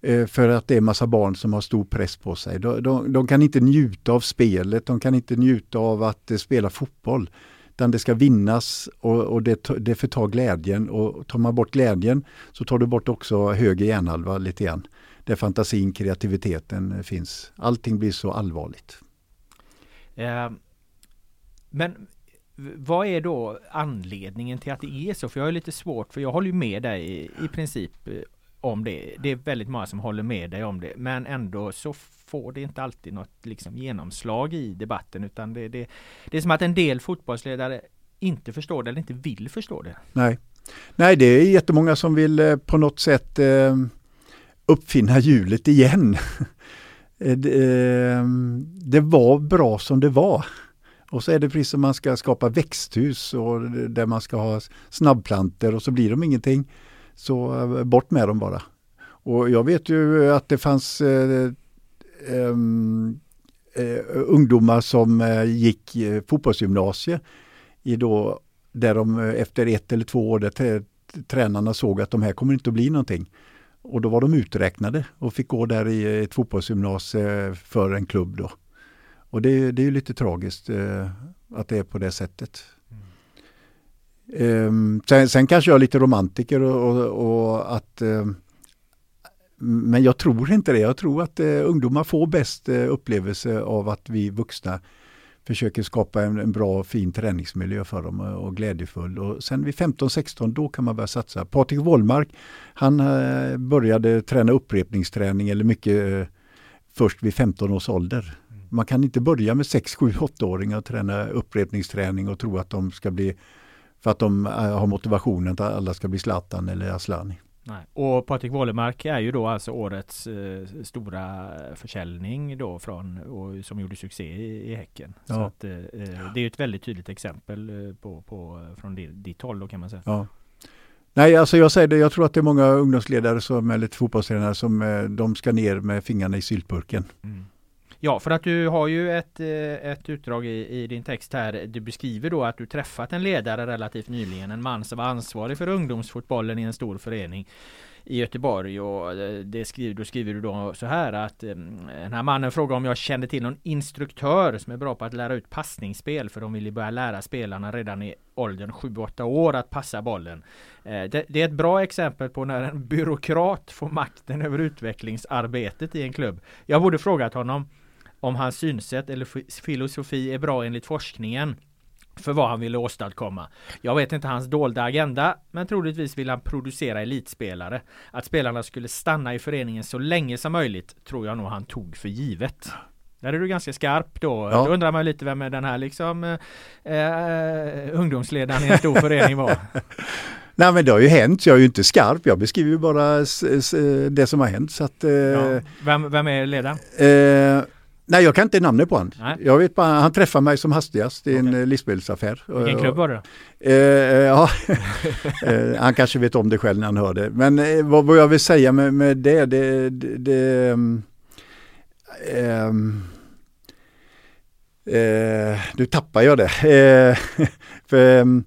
Eh, för att det är massa barn som har stor press på sig. De, de, de, kan inte njuta av spelet, de kan inte njuta av att eh, spela fotboll. Utan det ska vinnas och, och det, det förtar glädjen. Och tar man bort glädjen så tar du bort också höger hjärnhalva lite grann. Där fantasin, kreativiteten finns. Allting blir så allvarligt. Eh, men vad är då anledningen till att det är så? För jag är lite svårt, för jag håller ju med dig i, i princip eh, om det. Det är väldigt många som håller med dig om det. Men ändå så får det inte alltid något liksom genomslag i debatten. Utan det, det, det är som att en del fotbollsledare inte förstår det eller inte vill förstå det. Nej, Nej det är jättemånga som vill eh, på något sätt eh, uppfinna hjulet igen. det, det var bra som det var. Och så är det precis som man ska skapa växthus och där man ska ha snabbplanter och så blir de ingenting. Så eh, bort med dem bara. Och jag vet ju att det fanns eh, eh, eh, ungdomar som eh, gick eh, fotbollsgymnasie i då, där de eh, efter ett eller två år där tränarna såg att de här kommer inte att bli någonting. Och då var de uträknade och fick gå där i ett fotbollsgymnasie för en klubb då. Och det, det är lite tragiskt eh, att det är på det sättet. Mm. sen, sen, kanske jag är lite romantiker och, och, och att eh, men jag tror inte det. Jag tror att eh, ungdomar får bäst eh, upplevelse av att vi vuxna försöker skapa en, en bra fin träningsmiljö för dem och, och glädjefull. Och sen vid 15-16 då kan man börja satsa. Patrik Wollmark han eh, började träna upprepningsträning eller mycket eh, först vid 15 års ålder. Man kan inte börja med 6, 7, 8-åringar och träna upprepningsträning och tro att de ska bli, för att de eh, har motivationen att alla ska bli Zlatan eller Aslani. Nej. Och Patrik Wålemark är ju då alltså årets eh, stora försäljning då från och, som gjorde succé i, i Häcken. Ja. Så att, eh, eh det är ett väldigt tydligt exempel eh, på, på, från ditt håll då kan man säga. Ja. Nej, alltså jag säger det, jag tror att det är många ungdomsledare som, eller fotbollstränare som de ska ner med fingrarna i syltburken. Mm. Ja, för att du har ju ett, eh, ett utdrag i, i, din text här. Du beskriver då att du träffat en ledare relativt nyligen, en man som var ansvarig för ungdomsfotbollen i en stor förening i Göteborg och eh, det skriver, då skriver du då så här att eh, den här mannen frågade om jag kände till någon instruktör som är bra på att lära ut passningsspel för de vill ju börja lära spelarna redan i åldern 7-8 år att passa bollen. Det, det, är ett bra exempel på när en byråkrat får makten över utvecklingsarbetet i en klubb. Jag borde frågat honom om hans synsätt eller filosofi är bra enligt forskningen för vad han ville åstadkomma. Jag vet inte hans dolda agenda, men troligtvis vill han producera elitspelare. Att spelarna skulle stanna i föreningen så länge som möjligt tror jag nog han tog för givet. Där är du ganska skarp då. Ja. Då undrar man lite vem är den här liksom eh, eh ungdomsledaren i en stor förening var. Nej men det har ju hänt, jag är ju inte skarp, jag beskriver ju bara det som har hänt. Så att, eh, ja. vem, vem är ledaren? Eh, Nej, jag kan inte namnet på honom. Jag vet bara, han träffade mig som hastigast i en okay. livsmedelsaffär. Vilken klubb var det eh, ja, eh, Han kanske vet om det själv när han hör det. Men eh, vad, vad, jag vill säga med, med det, det, det, det um, um, uh, nu tappar jag det. För, um,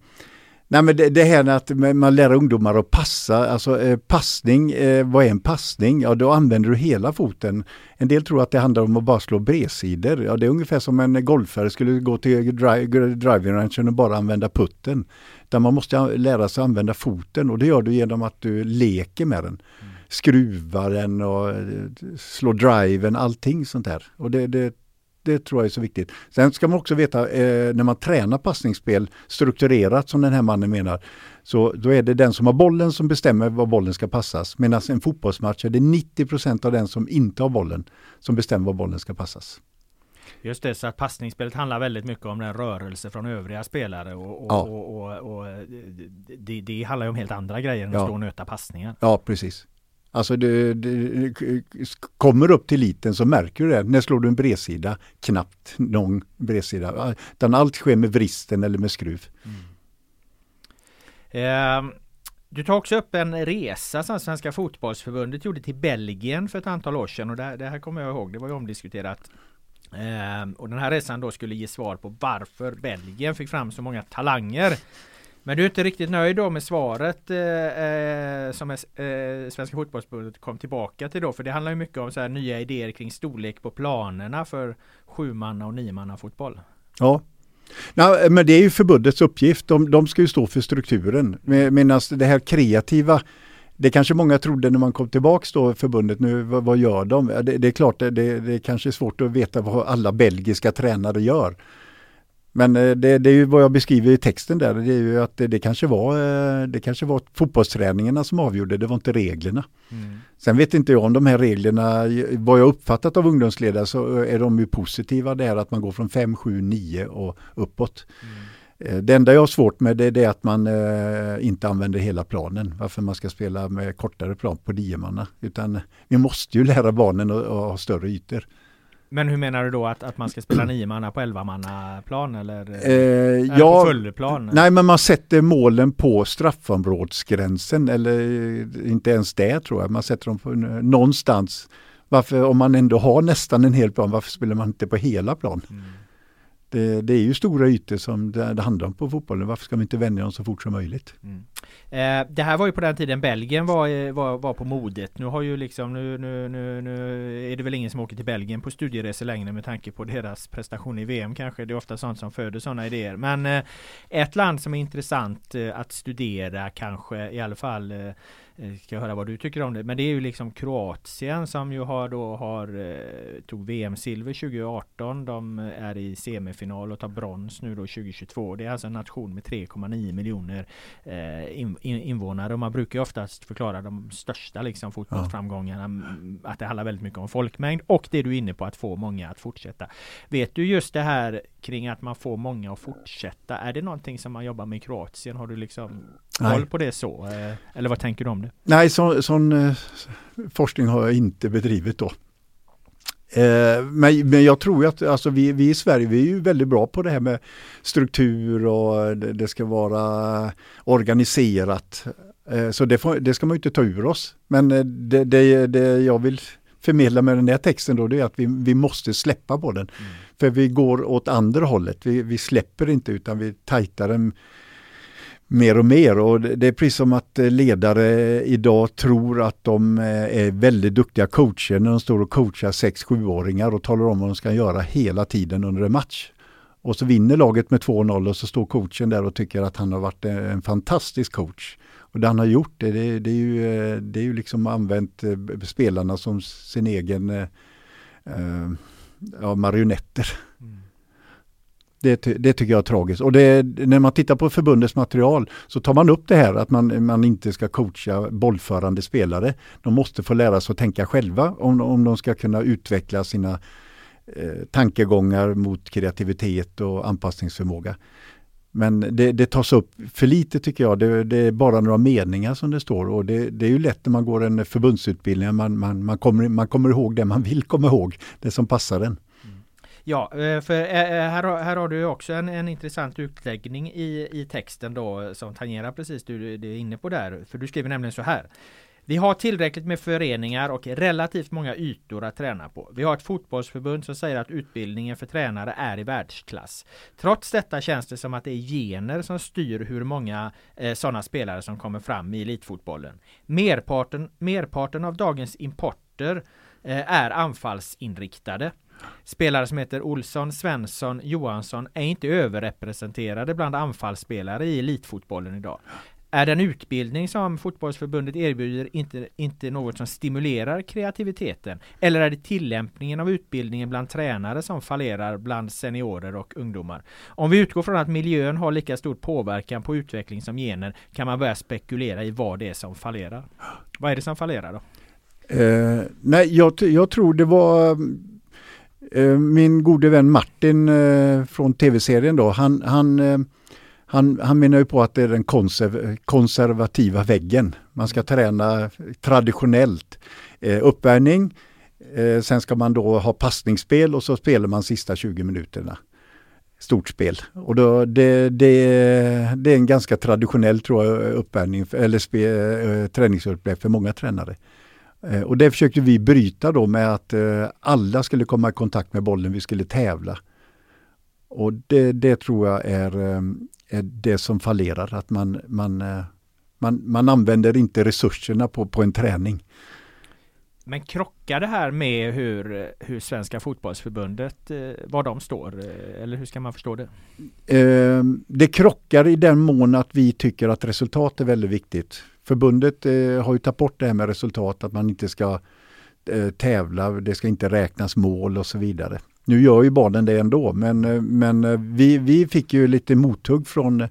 Nej men det, det här att man lär ungdomar att passa, alltså eh, passning, eh, vad är en passning? Ja då använder du hela foten. En del tror att det handlar om att bara slå bredsidor. Ja det är ungefär som en golfare skulle gå till dri driving ranchen och bara använda putten. Där man måste lära sig använda foten och det gör du genom att du leker med den. Mm. Skruvar den och eh, slår driven, allting sånt där. Och det, det det tror jag är så viktigt. Sen ska man också veta eh, när man tränar passningsspel strukturerat som den här mannen menar. Så då är det den som har bollen som bestämmer var bollen ska passas. Medan en fotbollsmatch är det 90% av den som inte har bollen som bestämmer var bollen ska passas. Just det, så att passningsspelet handlar väldigt mycket om den rörelse från övriga spelare och, och, ja. och, och, och det, det, handlar ju om helt andra grejer än att stå och nöta passningar. Ja, precis. Alltså du, du, kommer upp till liten så märker du det. När slår du en bredsida? Knappt någon bredsida. Utan allt sker med vristen eller med skruv. Mm. Eh, du tar också upp en resa som Svenska fotbollsförbundet gjorde till Belgien för ett antal år sedan. Och det, det här kommer jag ihåg, det var ju omdiskuterat. Eh, och den här resan då skulle ge svar på varför Belgien fick fram så många talanger men du är inte riktigt nöjd då med svaret eh, eh som eh, Svenska fotbollsförbundet kom tillbaka till då? För det handlar ju mycket om så här nya idéer kring storlek på planerna för sjumanna och niomanna fotboll. Ja, Nej, men det är ju förbundets uppgift. De, de ska ju stå för strukturen. Medan det här kreativa, det kanske många trodde när man kom tillbaks då förbundet, nu vad, vad gör de? Det, det är klart, det, det är svårt att veta vad alla belgiska tränare gör. Men eh, det, det, är ju vad jag beskriver i texten där, det är ju att det, det kanske var, eh, det kanske var fotbollsträningarna som avgjorde, det var inte reglerna. Mm. Sen vet inte jag om de här reglerna, vad jag uppfattat av ungdomsledare så är de ju positiva där att man går från 5, 7, 9 och uppåt. Mm. Eh, det enda jag har svårt med det, det är att man eh, inte använder hela planen. Varför man ska spela med kortare plan på niomanna. Utan vi måste ju lära barnen att, att ha större ytor. Men hur menar du då att, att man ska spela nio manna på elva manna plan eller? Eh, ja, på fullplan? Nej men man sätter målen på straffområdesgränsen eller inte ens det tror jag. Man sätter dem på någonstans. Varför om man ändå har nästan en hel plan, varför spelar man inte på hela plan? Mm. Det, det, är ju stora ytor som det, det, handlar om på fotbollen. Varför ska vi inte vänja dem så fort som möjligt? Mm. Eh, det här var ju på den tiden Belgien var, eh, var, var på modet. Nu har ju liksom nu, nu, nu, nu är det väl ingen som åker till Belgien på studieresor längre med tanke på deras prestation i VM kanske. Det är ofta sånt som föder sådana idéer. Men eh, ett land som är intressant eh, att studera kanske i alla fall Eh, ska höra vad du tycker om det. Men det är ju liksom Kroatien som ju har då har eh, tog VM-silver 2018. De är i semifinal och tar brons nu då 2022. Det är alltså en nation med 3,9 miljoner eh, invånare. Och man brukar ju oftast förklara de största liksom fotbollsframgångarna ja. att det handlar väldigt mycket om folkmängd och det du är inne på att få många att fortsätta. Vet du just det här kring att man får många att fortsätta. Är det någonting som man jobbar med i Kroatien? Har du liksom Nej. koll på det så? Eh, Eller vad tänker du om det? Nej, så, sån eh, forskning har jag inte bedrivit då. Eh, men, men jag tror att alltså, vi, vi i Sverige vi är ju väldigt bra på det här med struktur och det, det ska vara organiserat. Eh, så det, får, det ska man ju inte ta ur oss. Men det, det, det jag vill förmedla med den här texten då det är att vi, vi måste släppa på den. För vi går åt andra hållet. Vi, vi släpper inte utan vi tajtar den mer och mer och det är precis som att eh, ledare idag tror att de eh, är väldigt duktiga coacher när de står och coachar 6-7-åringar och talar om vad de ska göra hela tiden under en match. Och så vinner laget med 2-0 och så står coachen där och tycker att han har varit eh, en fantastisk coach. Och det han har gjort, det, det, det är ju, det är ju liksom använt spelarna som sin egen eh, ja, marionetter. Det, det tycker jag är tragiskt. Och det, när man tittar på förbundets material så tar man upp det här att man, man inte ska coacha bollförande spelare. De måste få lära sig att tänka själva om, om de ska kunna utveckla sina eh, tankegångar mot kreativitet och anpassningsförmåga. Men det, det tas upp för lite tycker jag. Det, det är bara några meningar som det står och det, det är ju lätt när man går en förbundsutbildning. Man, man, man, kommer, man kommer ihåg det man vill komma ihåg, det som passar en. Ja, eh, för eh, eh, här, har- här har du också en, en intressant utläggning i, i texten då som tangerar precis det du är inne på där. För du skriver nämligen så här. Vi har tillräckligt med föreningar och relativt många ytor att träna på. Vi har ett fotbollsförbund som säger att utbildningen för tränare är i världsklass. Trots detta känns det som att det är gener som styr hur många eh, sådana spelare som kommer fram i elitfotbollen. Merparten, merparten av dagens importer eh, är anfallsinriktade. Spelare som heter Olsson, Svensson, Johansson är inte överrepresenterade bland anfallsspelare i elitfotbollen idag. Är den utbildning som fotbollsförbundet erbjuder inte, inte något som stimulerar kreativiteten? Eller är det tillämpningen av utbildningen bland tränare som fallerar bland seniorer och ungdomar? Om vi utgår från att miljön har lika stor påverkan på utveckling som gener kan man börja spekulera i vad det är som fallerar. Vad är det som fallerar då? Eh, nej, jag, jag tror det var Eh, min gode vän Martin eh, från tv-serien då. Han, han, eh, han, han menar ju på att det är den konserv, konservativa väggen. Man ska träna traditionellt. Uppvärmning, sen ska man då ha passningsspel och så spelar man sista 20 minuterna. Stort spel. Och då, det, det, det är en ganska traditionell tror jag, uppvärmning eller spe, träningsupplägg för många tränare. Eh, Och det försökte vi bryta då med att eh, alla skulle komma i kontakt med bollen, vi skulle tävla. Och det, det tror jag är, eh, är det som fallerar, att man, man, man, man använder inte resurserna på, på en träning. Men krockar det här med hur, hur Svenska fotbollsförbundet, var de står? Eller hur ska man förstå det? Det krockar i den mån att vi tycker att resultat är väldigt viktigt. Förbundet eh, har ju tagit bort det här med resultat, att man inte ska eh, tävla, det ska inte räknas mål och så vidare. Nu gör ju barnen det ändå, men, eh, men eh, vi, vi fick ju lite mothugg från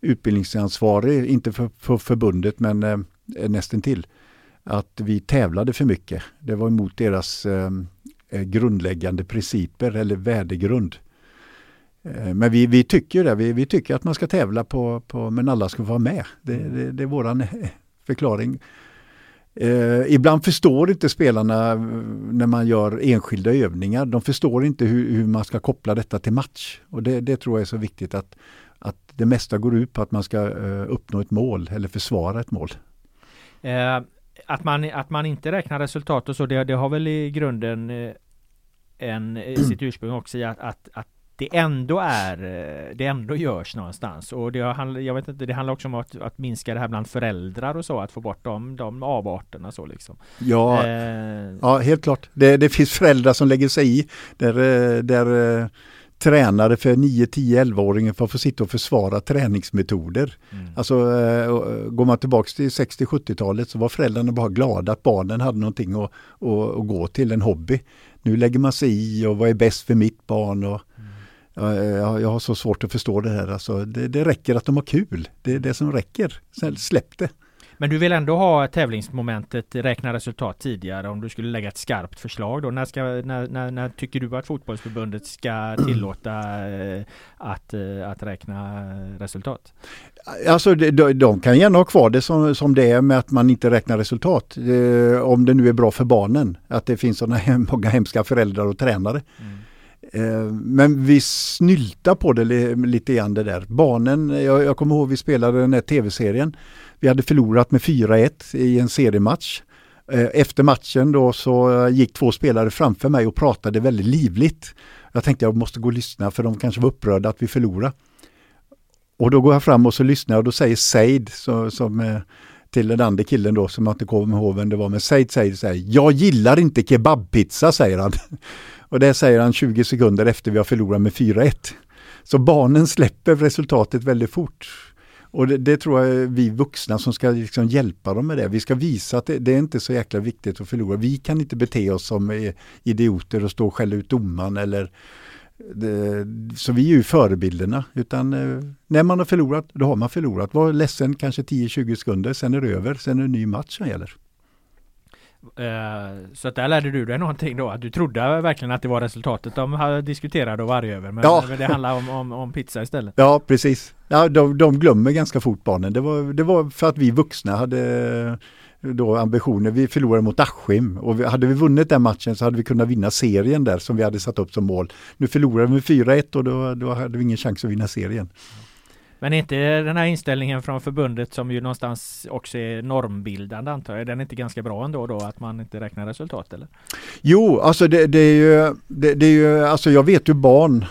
utbildningsansvarig, inte för, för förbundet men eh, nästan till att vi tävlade för mycket. Det var emot deras eh, eh, grundläggande principer eller värdegrund. Eh, Men vi, vi tycker det, vi, vi tycker att man ska tävla på, på men alla ska vara med. Det, det, det är våran eh, förklaring. Eh, ibland förstår inte spelarna eh, när man gör enskilda övningar. De förstår inte hur, hur man ska koppla detta till match. Och det, det tror jag är så viktigt att, att det mesta går ut på att man ska eh, uppnå ett mål eller försvara ett mål. Eh, att, man, att man inte räknar resultat och så, det, det har väl i grunden en, sitt ursprung också i att, att, att det ändå är, eh, det ändå görs någonstans. Och det, jag vet inte, det handlar också om att, att minska det här bland föräldrar och så, att få bort de, de avarterna så liksom. Ja, Eh, Ja, helt klart. Det, det finns föräldrar som lägger sig i där, eh, där eh, tränare för 9, 10, 11-åringar får få sitta och försvara träningsmetoder. mm. Alltså går man tillbaks till 60-70-talet så var föräldrarna bara glada att barnen hade någonting att, att, att gå till, en hobby. Nu lägger man sig i och vad är bäst för mitt barn och jag, jag har så svårt att förstå det här. Alltså, det, det räcker att de har kul. Det är det som räcker. Sen släpp det. Men du vill ändå ha tävlingsmomentet räkna resultat tidigare om du skulle lägga ett skarpt förslag då? När, ska, när, när, när tycker du att fotbollsförbundet ska tillåta eh, att, eh, att räkna resultat? Alltså de, de kan gärna ha kvar det som, som det är med att man inte räknar resultat. Eh, om det nu är bra för barnen. Att det finns sådana många hemska föräldrar och tränare. Mm. Eh, men vi snyltar på det lite grann det där. Barnen, jag, jag kommer ihåg vi spelade den här tv-serien. Vi hade förlorat med 4-1 i en seriematch. Eh, efter matchen då så gick två spelare framför mig och pratade väldigt livligt. Jag tänkte jag måste gå och lyssna för de kanske var upprörda att vi förlorade. Och då går jag fram och så lyssnar och då säger Said så, som eh, till den andra killen då som jag inte kommer ihåg vem det var, men Said säger så här, jag gillar inte kebabpizza säger han. Och det säger han 20 sekunder efter vi har förlorat med 4-1. Så barnen släpper resultatet väldigt fort. Och det, det, tror jag är vi vuxna som ska liksom hjälpa dem med det. Vi ska visa att det, det, är inte så jäkla viktigt att förlora. Vi kan inte bete oss som eh, idioter och stå och skälla ut domaren eller det, så vi är ju förebilderna. Utan eh, när man har förlorat, då har man förlorat. Var ledsen kanske 10-20 sekunder, sen är det över. Sen är det en ny match som gäller. Uh, så att där lärde du dig någonting då? Att du trodde verkligen att det var resultatet de diskuterade och varje över men, ja. men det handlar om, om, om, pizza istället? Ja precis. Ja, de, de glömmer ganska fort barnen. Det var, det var för att vi vuxna hade då ambitioner. Vi förlorade mot Askim och hade vi vunnit den matchen så hade vi kunnat vinna serien där som vi hade satt upp som mål. Nu förlorade vi med 4-1 och då, då hade vi ingen chans att vinna serien. Men inte den här inställningen från förbundet som ju någonstans också är normbildande antar jag, den är inte ganska bra ändå då att man inte räknar resultat eller? Jo, alltså det, det är ju, det, det, är ju, alltså jag vet ju barn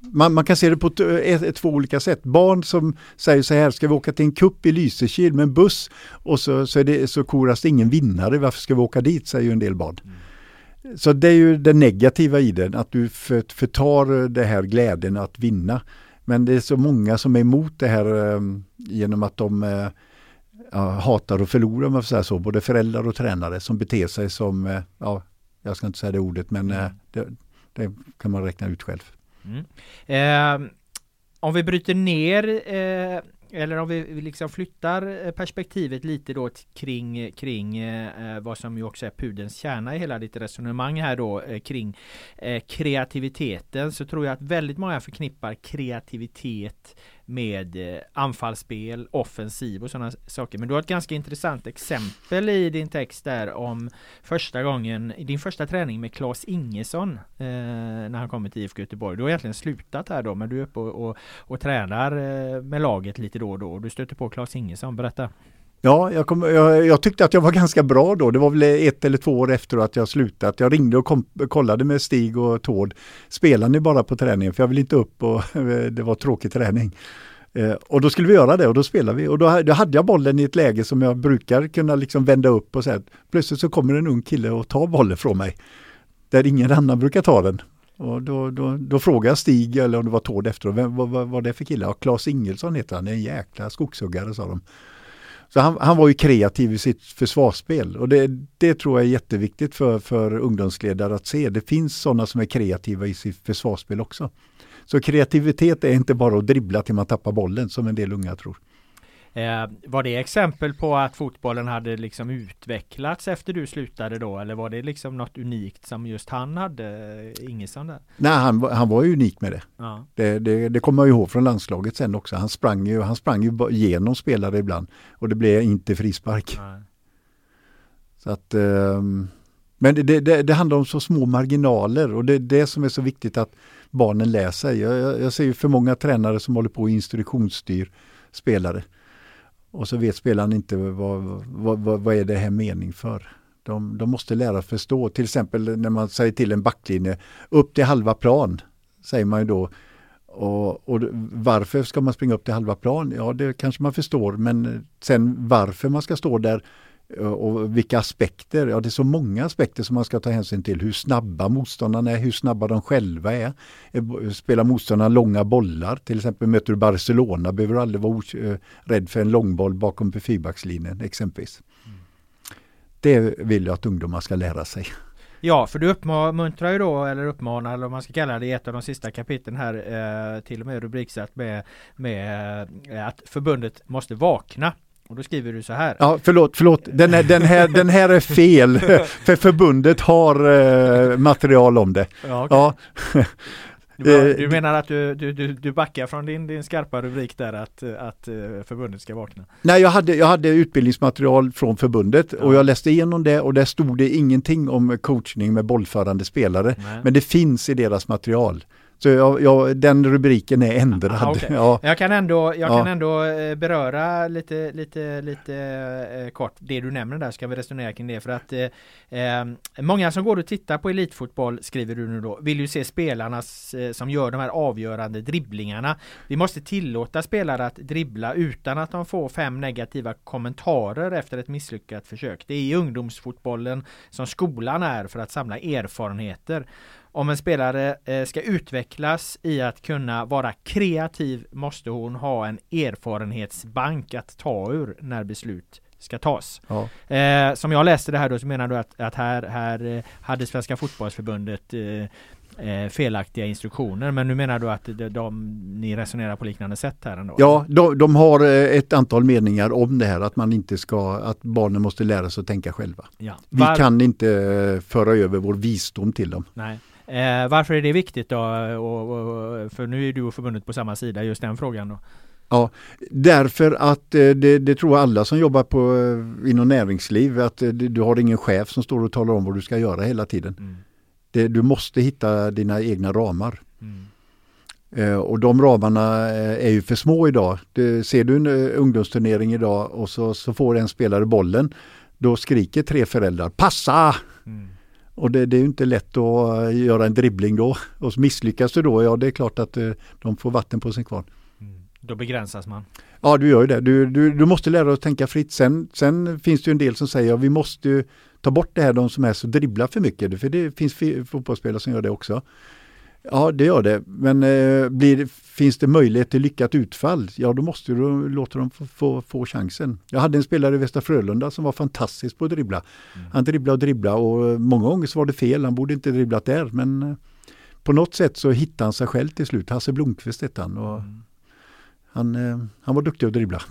man, man, kan se det på ett, ett, två olika sätt. Barn som säger så här, ska vi åka till en kupp i Lysekil med en buss och så, så, är det, så koras det ingen vinnare, varför ska vi åka dit, säger ju en del barn. Mm. Så det är ju det negativa i det, att du för, förtar det här glädjen att vinna. Men det är så många som är emot det här um, genom att de uh, ja, hatar att förlora, om man får säga så. Både föräldrar och tränare som beter sig som, uh, ja, jag ska inte säga det ordet, men uh, det, det, kan man räkna ut själv. Mm. Eh, om vi bryter ner eh, eller om vi liksom flyttar eh, perspektivet lite då kring, kring eh, eh, vad som ju också är pudens kärna i hela ditt resonemang här då eh, kring eh, kreativiteten så tror jag att väldigt många förknippar kreativitet med eh, anfallsspel, offensiv och sådana saker. Men du har ett ganska intressant exempel i din text där om första gången, din första träning med Claes Ingesson eh, när han kommer till IFK Göteborg. Du har egentligen slutat här då, men du är uppe och, och, och tränar eh, med laget lite då och då. Du stöter på Claes Ingesson, berätta! Ja, jag, kom, jag, jag, tyckte att jag var ganska bra då. Det var väl ett eller två år efter att jag slutat. Jag ringde och kom, kollade med Stig och Tord. Spelar ni bara på träningen? För jag vill inte upp och det var tråkig träning. Eh, och då skulle vi göra det och då spelade vi och då, då, hade jag bollen i ett läge som jag brukar kunna liksom vända upp och säga plötsligt så kommer en ung kille och tar bollen från mig. Där ingen annan brukar ta den. Och då, då, då frågade jag Stig, eller om det var Tord efteråt, vad, vad, vad var det för kille? Ja, Claes Ingelsson heter han, en jäkla skogshuggare sa de. Så han, han, var ju kreativ i sitt försvarsspel och det, det tror jag är jätteviktigt för, för ungdomsledare att se. Det finns sådana som är kreativa i sitt försvarsspel också. Så kreativitet är inte bara att dribbla till man tappar bollen som en del unga tror. Eh, var det exempel på att fotbollen hade liksom utvecklats efter du slutade då? Eller var det liksom något unikt som just han hade, Ingesson där? Nej, han, han var ju unik med det. Ja. Det, det. det kommer jag ihåg från landslaget sen också. Han sprang ju, han sprang ju genom spelare ibland och det blev inte frispark. Nej. Så att, eh, men det, det, det, handlar om så små marginaler och det är det som är så viktigt att barnen lär sig. Jag, jag, jag ser ju för många tränare som håller på och instruktionsstyr spelare. Och så vet spelaren inte vad, vad, vad, vad är det här mening för. De, de måste lära förstå, till exempel när man säger till en backlinje, upp till halva plan, säger man ju då. Och, och, varför ska man springa upp till halva plan? Ja, det kanske man förstår, men sen varför man ska stå där Eh, och vilka aspekter? Ja, det är så många aspekter som man ska ta hänsyn till. Hur snabba motståndarna är, hur snabba de själva är. Eh, spelar motståndarna långa bollar? Till exempel möter du Barcelona behöver du aldrig vara eh, rädd för en långboll bakom fyrbackslinjen exempelvis. Mm. Det vill jag att ungdomar ska lära sig. Ja, för du uppmuntrar ju då, eller uppmanar, eller vad man ska kalla det, i ett av de sista kapitlen här, eh, till och med rubriksatt med, med eh, att förbundet måste vakna och då skriver du så här. Ja, förlåt, förlåt. Den, här, den, här, den här är fel. För förbundet har eh, material om det. Ja, okej. Ja, du, eh, du menar att du, du, du, backar från din, din skarpa rubrik där att, att eh, förbundet ska vakna? Nej, jag hade, jag hade utbildningsmaterial från förbundet och Ja. jag läste igenom det och där stod det ingenting om coachning med bollförande spelare. Nej. Men det finns i deras material. Så jag, jag, den rubriken är ändrad. Aha, okej. ja. Jag kan ändå, jag Ja. kan ändå eh, beröra lite, lite, lite eh, kort det du nämner där, ska vi resonera kring det för att eh, eh, många som går och tittar på elitfotboll, skriver du nu då, vill ju se spelarnas eh, som gör de här avgörande dribblingarna. Vi måste tillåta spelare att dribbla utan att de får fem negativa kommentarer efter ett misslyckat försök. Det är i ungdomsfotbollen som skolan är för att samla erfarenheter. Om en spelare eh, ska utvecklas i att kunna vara kreativ måste hon ha en erfarenhetsbank att ta ur när beslut ska tas. Ja. Eh, som jag läste det här då så menar du att, att här, här eh, hade Svenska fotbollsförbundet eh, eh, felaktiga instruktioner men nu menar du att de, de, ni resonerar på liknande sätt här ändå? Ja, de, de har ett antal meningar om det här att man inte ska, att barnen måste lära sig att tänka själva. ja. Vi Var- kan inte föra över vår visdom till dem. Nej. Eh, varför är det viktigt då? Och, och, för nu är du och förbundet på samma sida just den frågan då. Därför att eh, det, det tror alla som jobbar på, eh, inom näringsliv, att eh, det- du har ingen chef som står och talar om vad du ska göra hela tiden. Mm. Det, du måste hitta dina egna ramar. Mm. Eh, och de ramarna är ju för små idag. Det, ser du en ungdomsturnering idag och så, så får en spelare bollen, då skriker tre föräldrar ”passa!” Mm. Och det, det är ju inte lätt att eh, göra en dribbling då. Och misslyckas du då, ja det är klart att eh, de får vatten på sin kvarn. Mm. Då begränsas man. Ja, du gör ju det. Du, du, du måste lära dig att tänka fritt. Sen, sen finns det en del som säger att vi måste ju ta bort det här de som är så dribblar för mycket. För det finns fi- fotbollsspelare som gör det också. Ja, det gör det. Men eh, blir, finns det möjlighet till lyckat utfall, ja då måste du låta dem få, få, få chansen. Jag hade en spelare i Västra Frölunda som var fantastisk på att dribbla. Han dribblade och dribblade och många gånger så var det fel. Han borde inte dribblat där. Men eh, på något sätt så hittade han sig själv till slut. Hasse Blomqvist hette han. Och han, eh, han var duktig att dribbla.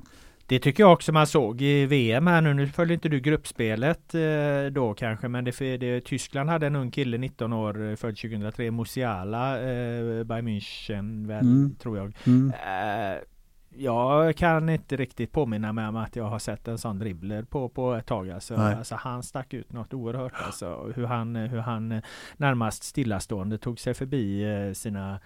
Det tycker jag också man såg i VM här nu. Nu följer inte du gruppspelet eh, då kanske, men det, det, Tyskland hade en ung kille, 19 år, eh, född 2003, Musiala, eh, Bayern München väl, Mm. tror jag. Mm. Eh, jag kan inte riktigt påminna mig om att jag har sett en sån dribbler på, på ett tag. Alltså, alltså han stack ut något oerhört. Alltså, hur, han, hur han närmast stillastående tog sig förbi eh, sina,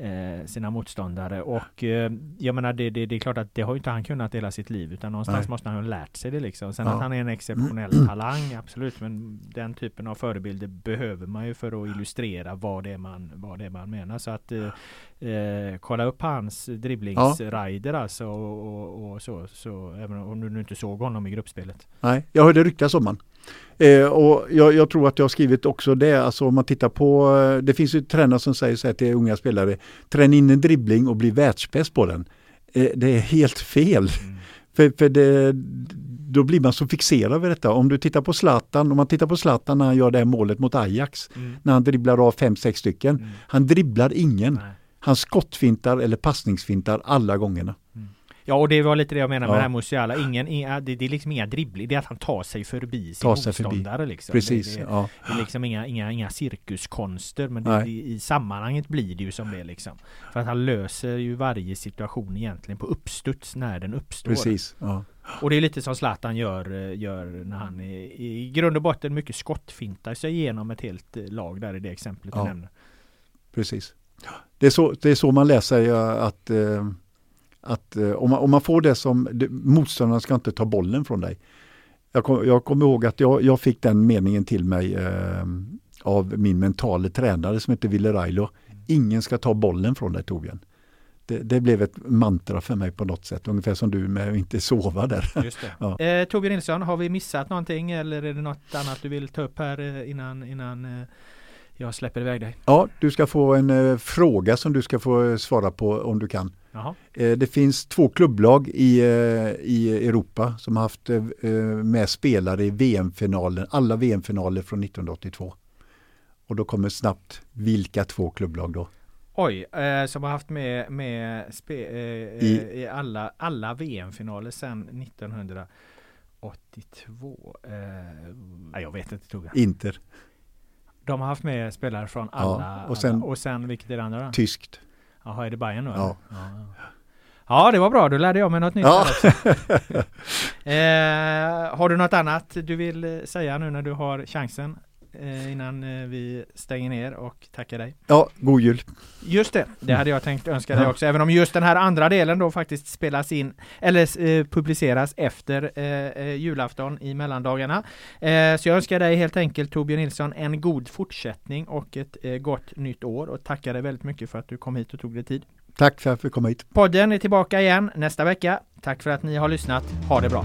eh, sina motståndare. Och eh, jag menar det, det, det är klart att det har inte han kunnat hela sitt liv utan någonstans Nej. måste han ha lärt sig det liksom. Sen Ja. att han är en exceptionell talang, absolut. Men den typen av förebilder behöver man ju för att illustrera vad det är man, vad det är man menar. Så att eh, eh, kolla upp hans dribblingsrider alltså och, och, och så, så. Även om du nu inte såg honom i gruppspelet. Nej, jag hörde ryktas om han. Eh, och jag, jag tror att jag har skrivit också det, alltså om man tittar på, eh, det finns ju tränare som säger så här till unga spelare, träna in en dribbling och bli världsbäst på den. Eh, det är helt fel. För, för det, då blir man så fixerad vid detta. Om du tittar på Zlatan, om man tittar på Zlatan när han gör det här målet mot Ajax, när han dribblar av fem, sex stycken. Han dribblar ingen. Nej. Han skottfintar eller passningsfintar alla gångerna. Ja och det var lite det jag menar med Ja. det här Musiala. Ingen, inga, det, det är liksom inga dribbling, det är att han tar sig förbi sin Tar sig förbi. motståndare liksom. Precis. Det, det, ja. det är liksom inga, inga, inga cirkuskonster men det, i sammanhanget blir det ju som det liksom. För att han löser ju varje situation egentligen på uppstuds när den uppstår. Precis. Ja. Och det är lite som Zlatan gör, eh, gör när han är, i grund och botten mycket skottfintar sig igenom ett helt eh, lag där i det exemplet Ja. du nämner. Precis. Det är så, det är så man läser att, eh, att eh, om, man, om man får det som, det, motståndaren ska inte ta bollen från dig. Jag, kom, jag kommer ihåg att jag, jag fick den meningen till mig eh, av min mentale tränare som heter Ville Railo. Ingen ska ta bollen från dig Torbjörn. Det, det blev ett mantra för mig på något sätt, ungefär som du med att inte sova där. Just det. Ja. eh, Torbjörn Nilsson, har vi missat någonting eller är det något annat du vill ta upp här eh, innan, innan eh, jag släpper iväg dig? Ja, du ska få en eh, fråga som du ska få svara på om du kan. Jaha. Eh, Det finns två klubblag i, eh, i Europa som har haft eh, med spelare i VM-finalen, alla VM-finaler från 1982. Och då kommer snabbt, vilka två klubblag då? Oj, eh, som har haft med, med spe, eh, I- i, alla, alla VM-finaler sedan 1982. Eh, jag vet inte Togga. Inter, De har haft med spelare från Ja, alla. och sen- alla. och sen vilket är det andra då? tyskt. Jaha, är det Bayern då? Ja. ja. ja. Det var bra. Då lärde jag mig något nytt Ja. också. eh, har du något annat du vill eh, säga nu när du har chansen? Eh, innan eh, vi stänger ner och tackar dig. Ja, god jul. Just det, det hade jag tänkt önska dig också. Även om just den här andra delen då faktiskt spelas in eller eh, publiceras efter julafton i mellandagarna. Så jag önskar dig helt enkelt Torbjörn Nilsson en god fortsättning och ett gott nytt år och tackar dig väldigt mycket för att du kom hit och tog dig tid. Tack för att fick komma hit. Podden är tillbaka igen nästa vecka. Tack för att ni har lyssnat. Ha det bra!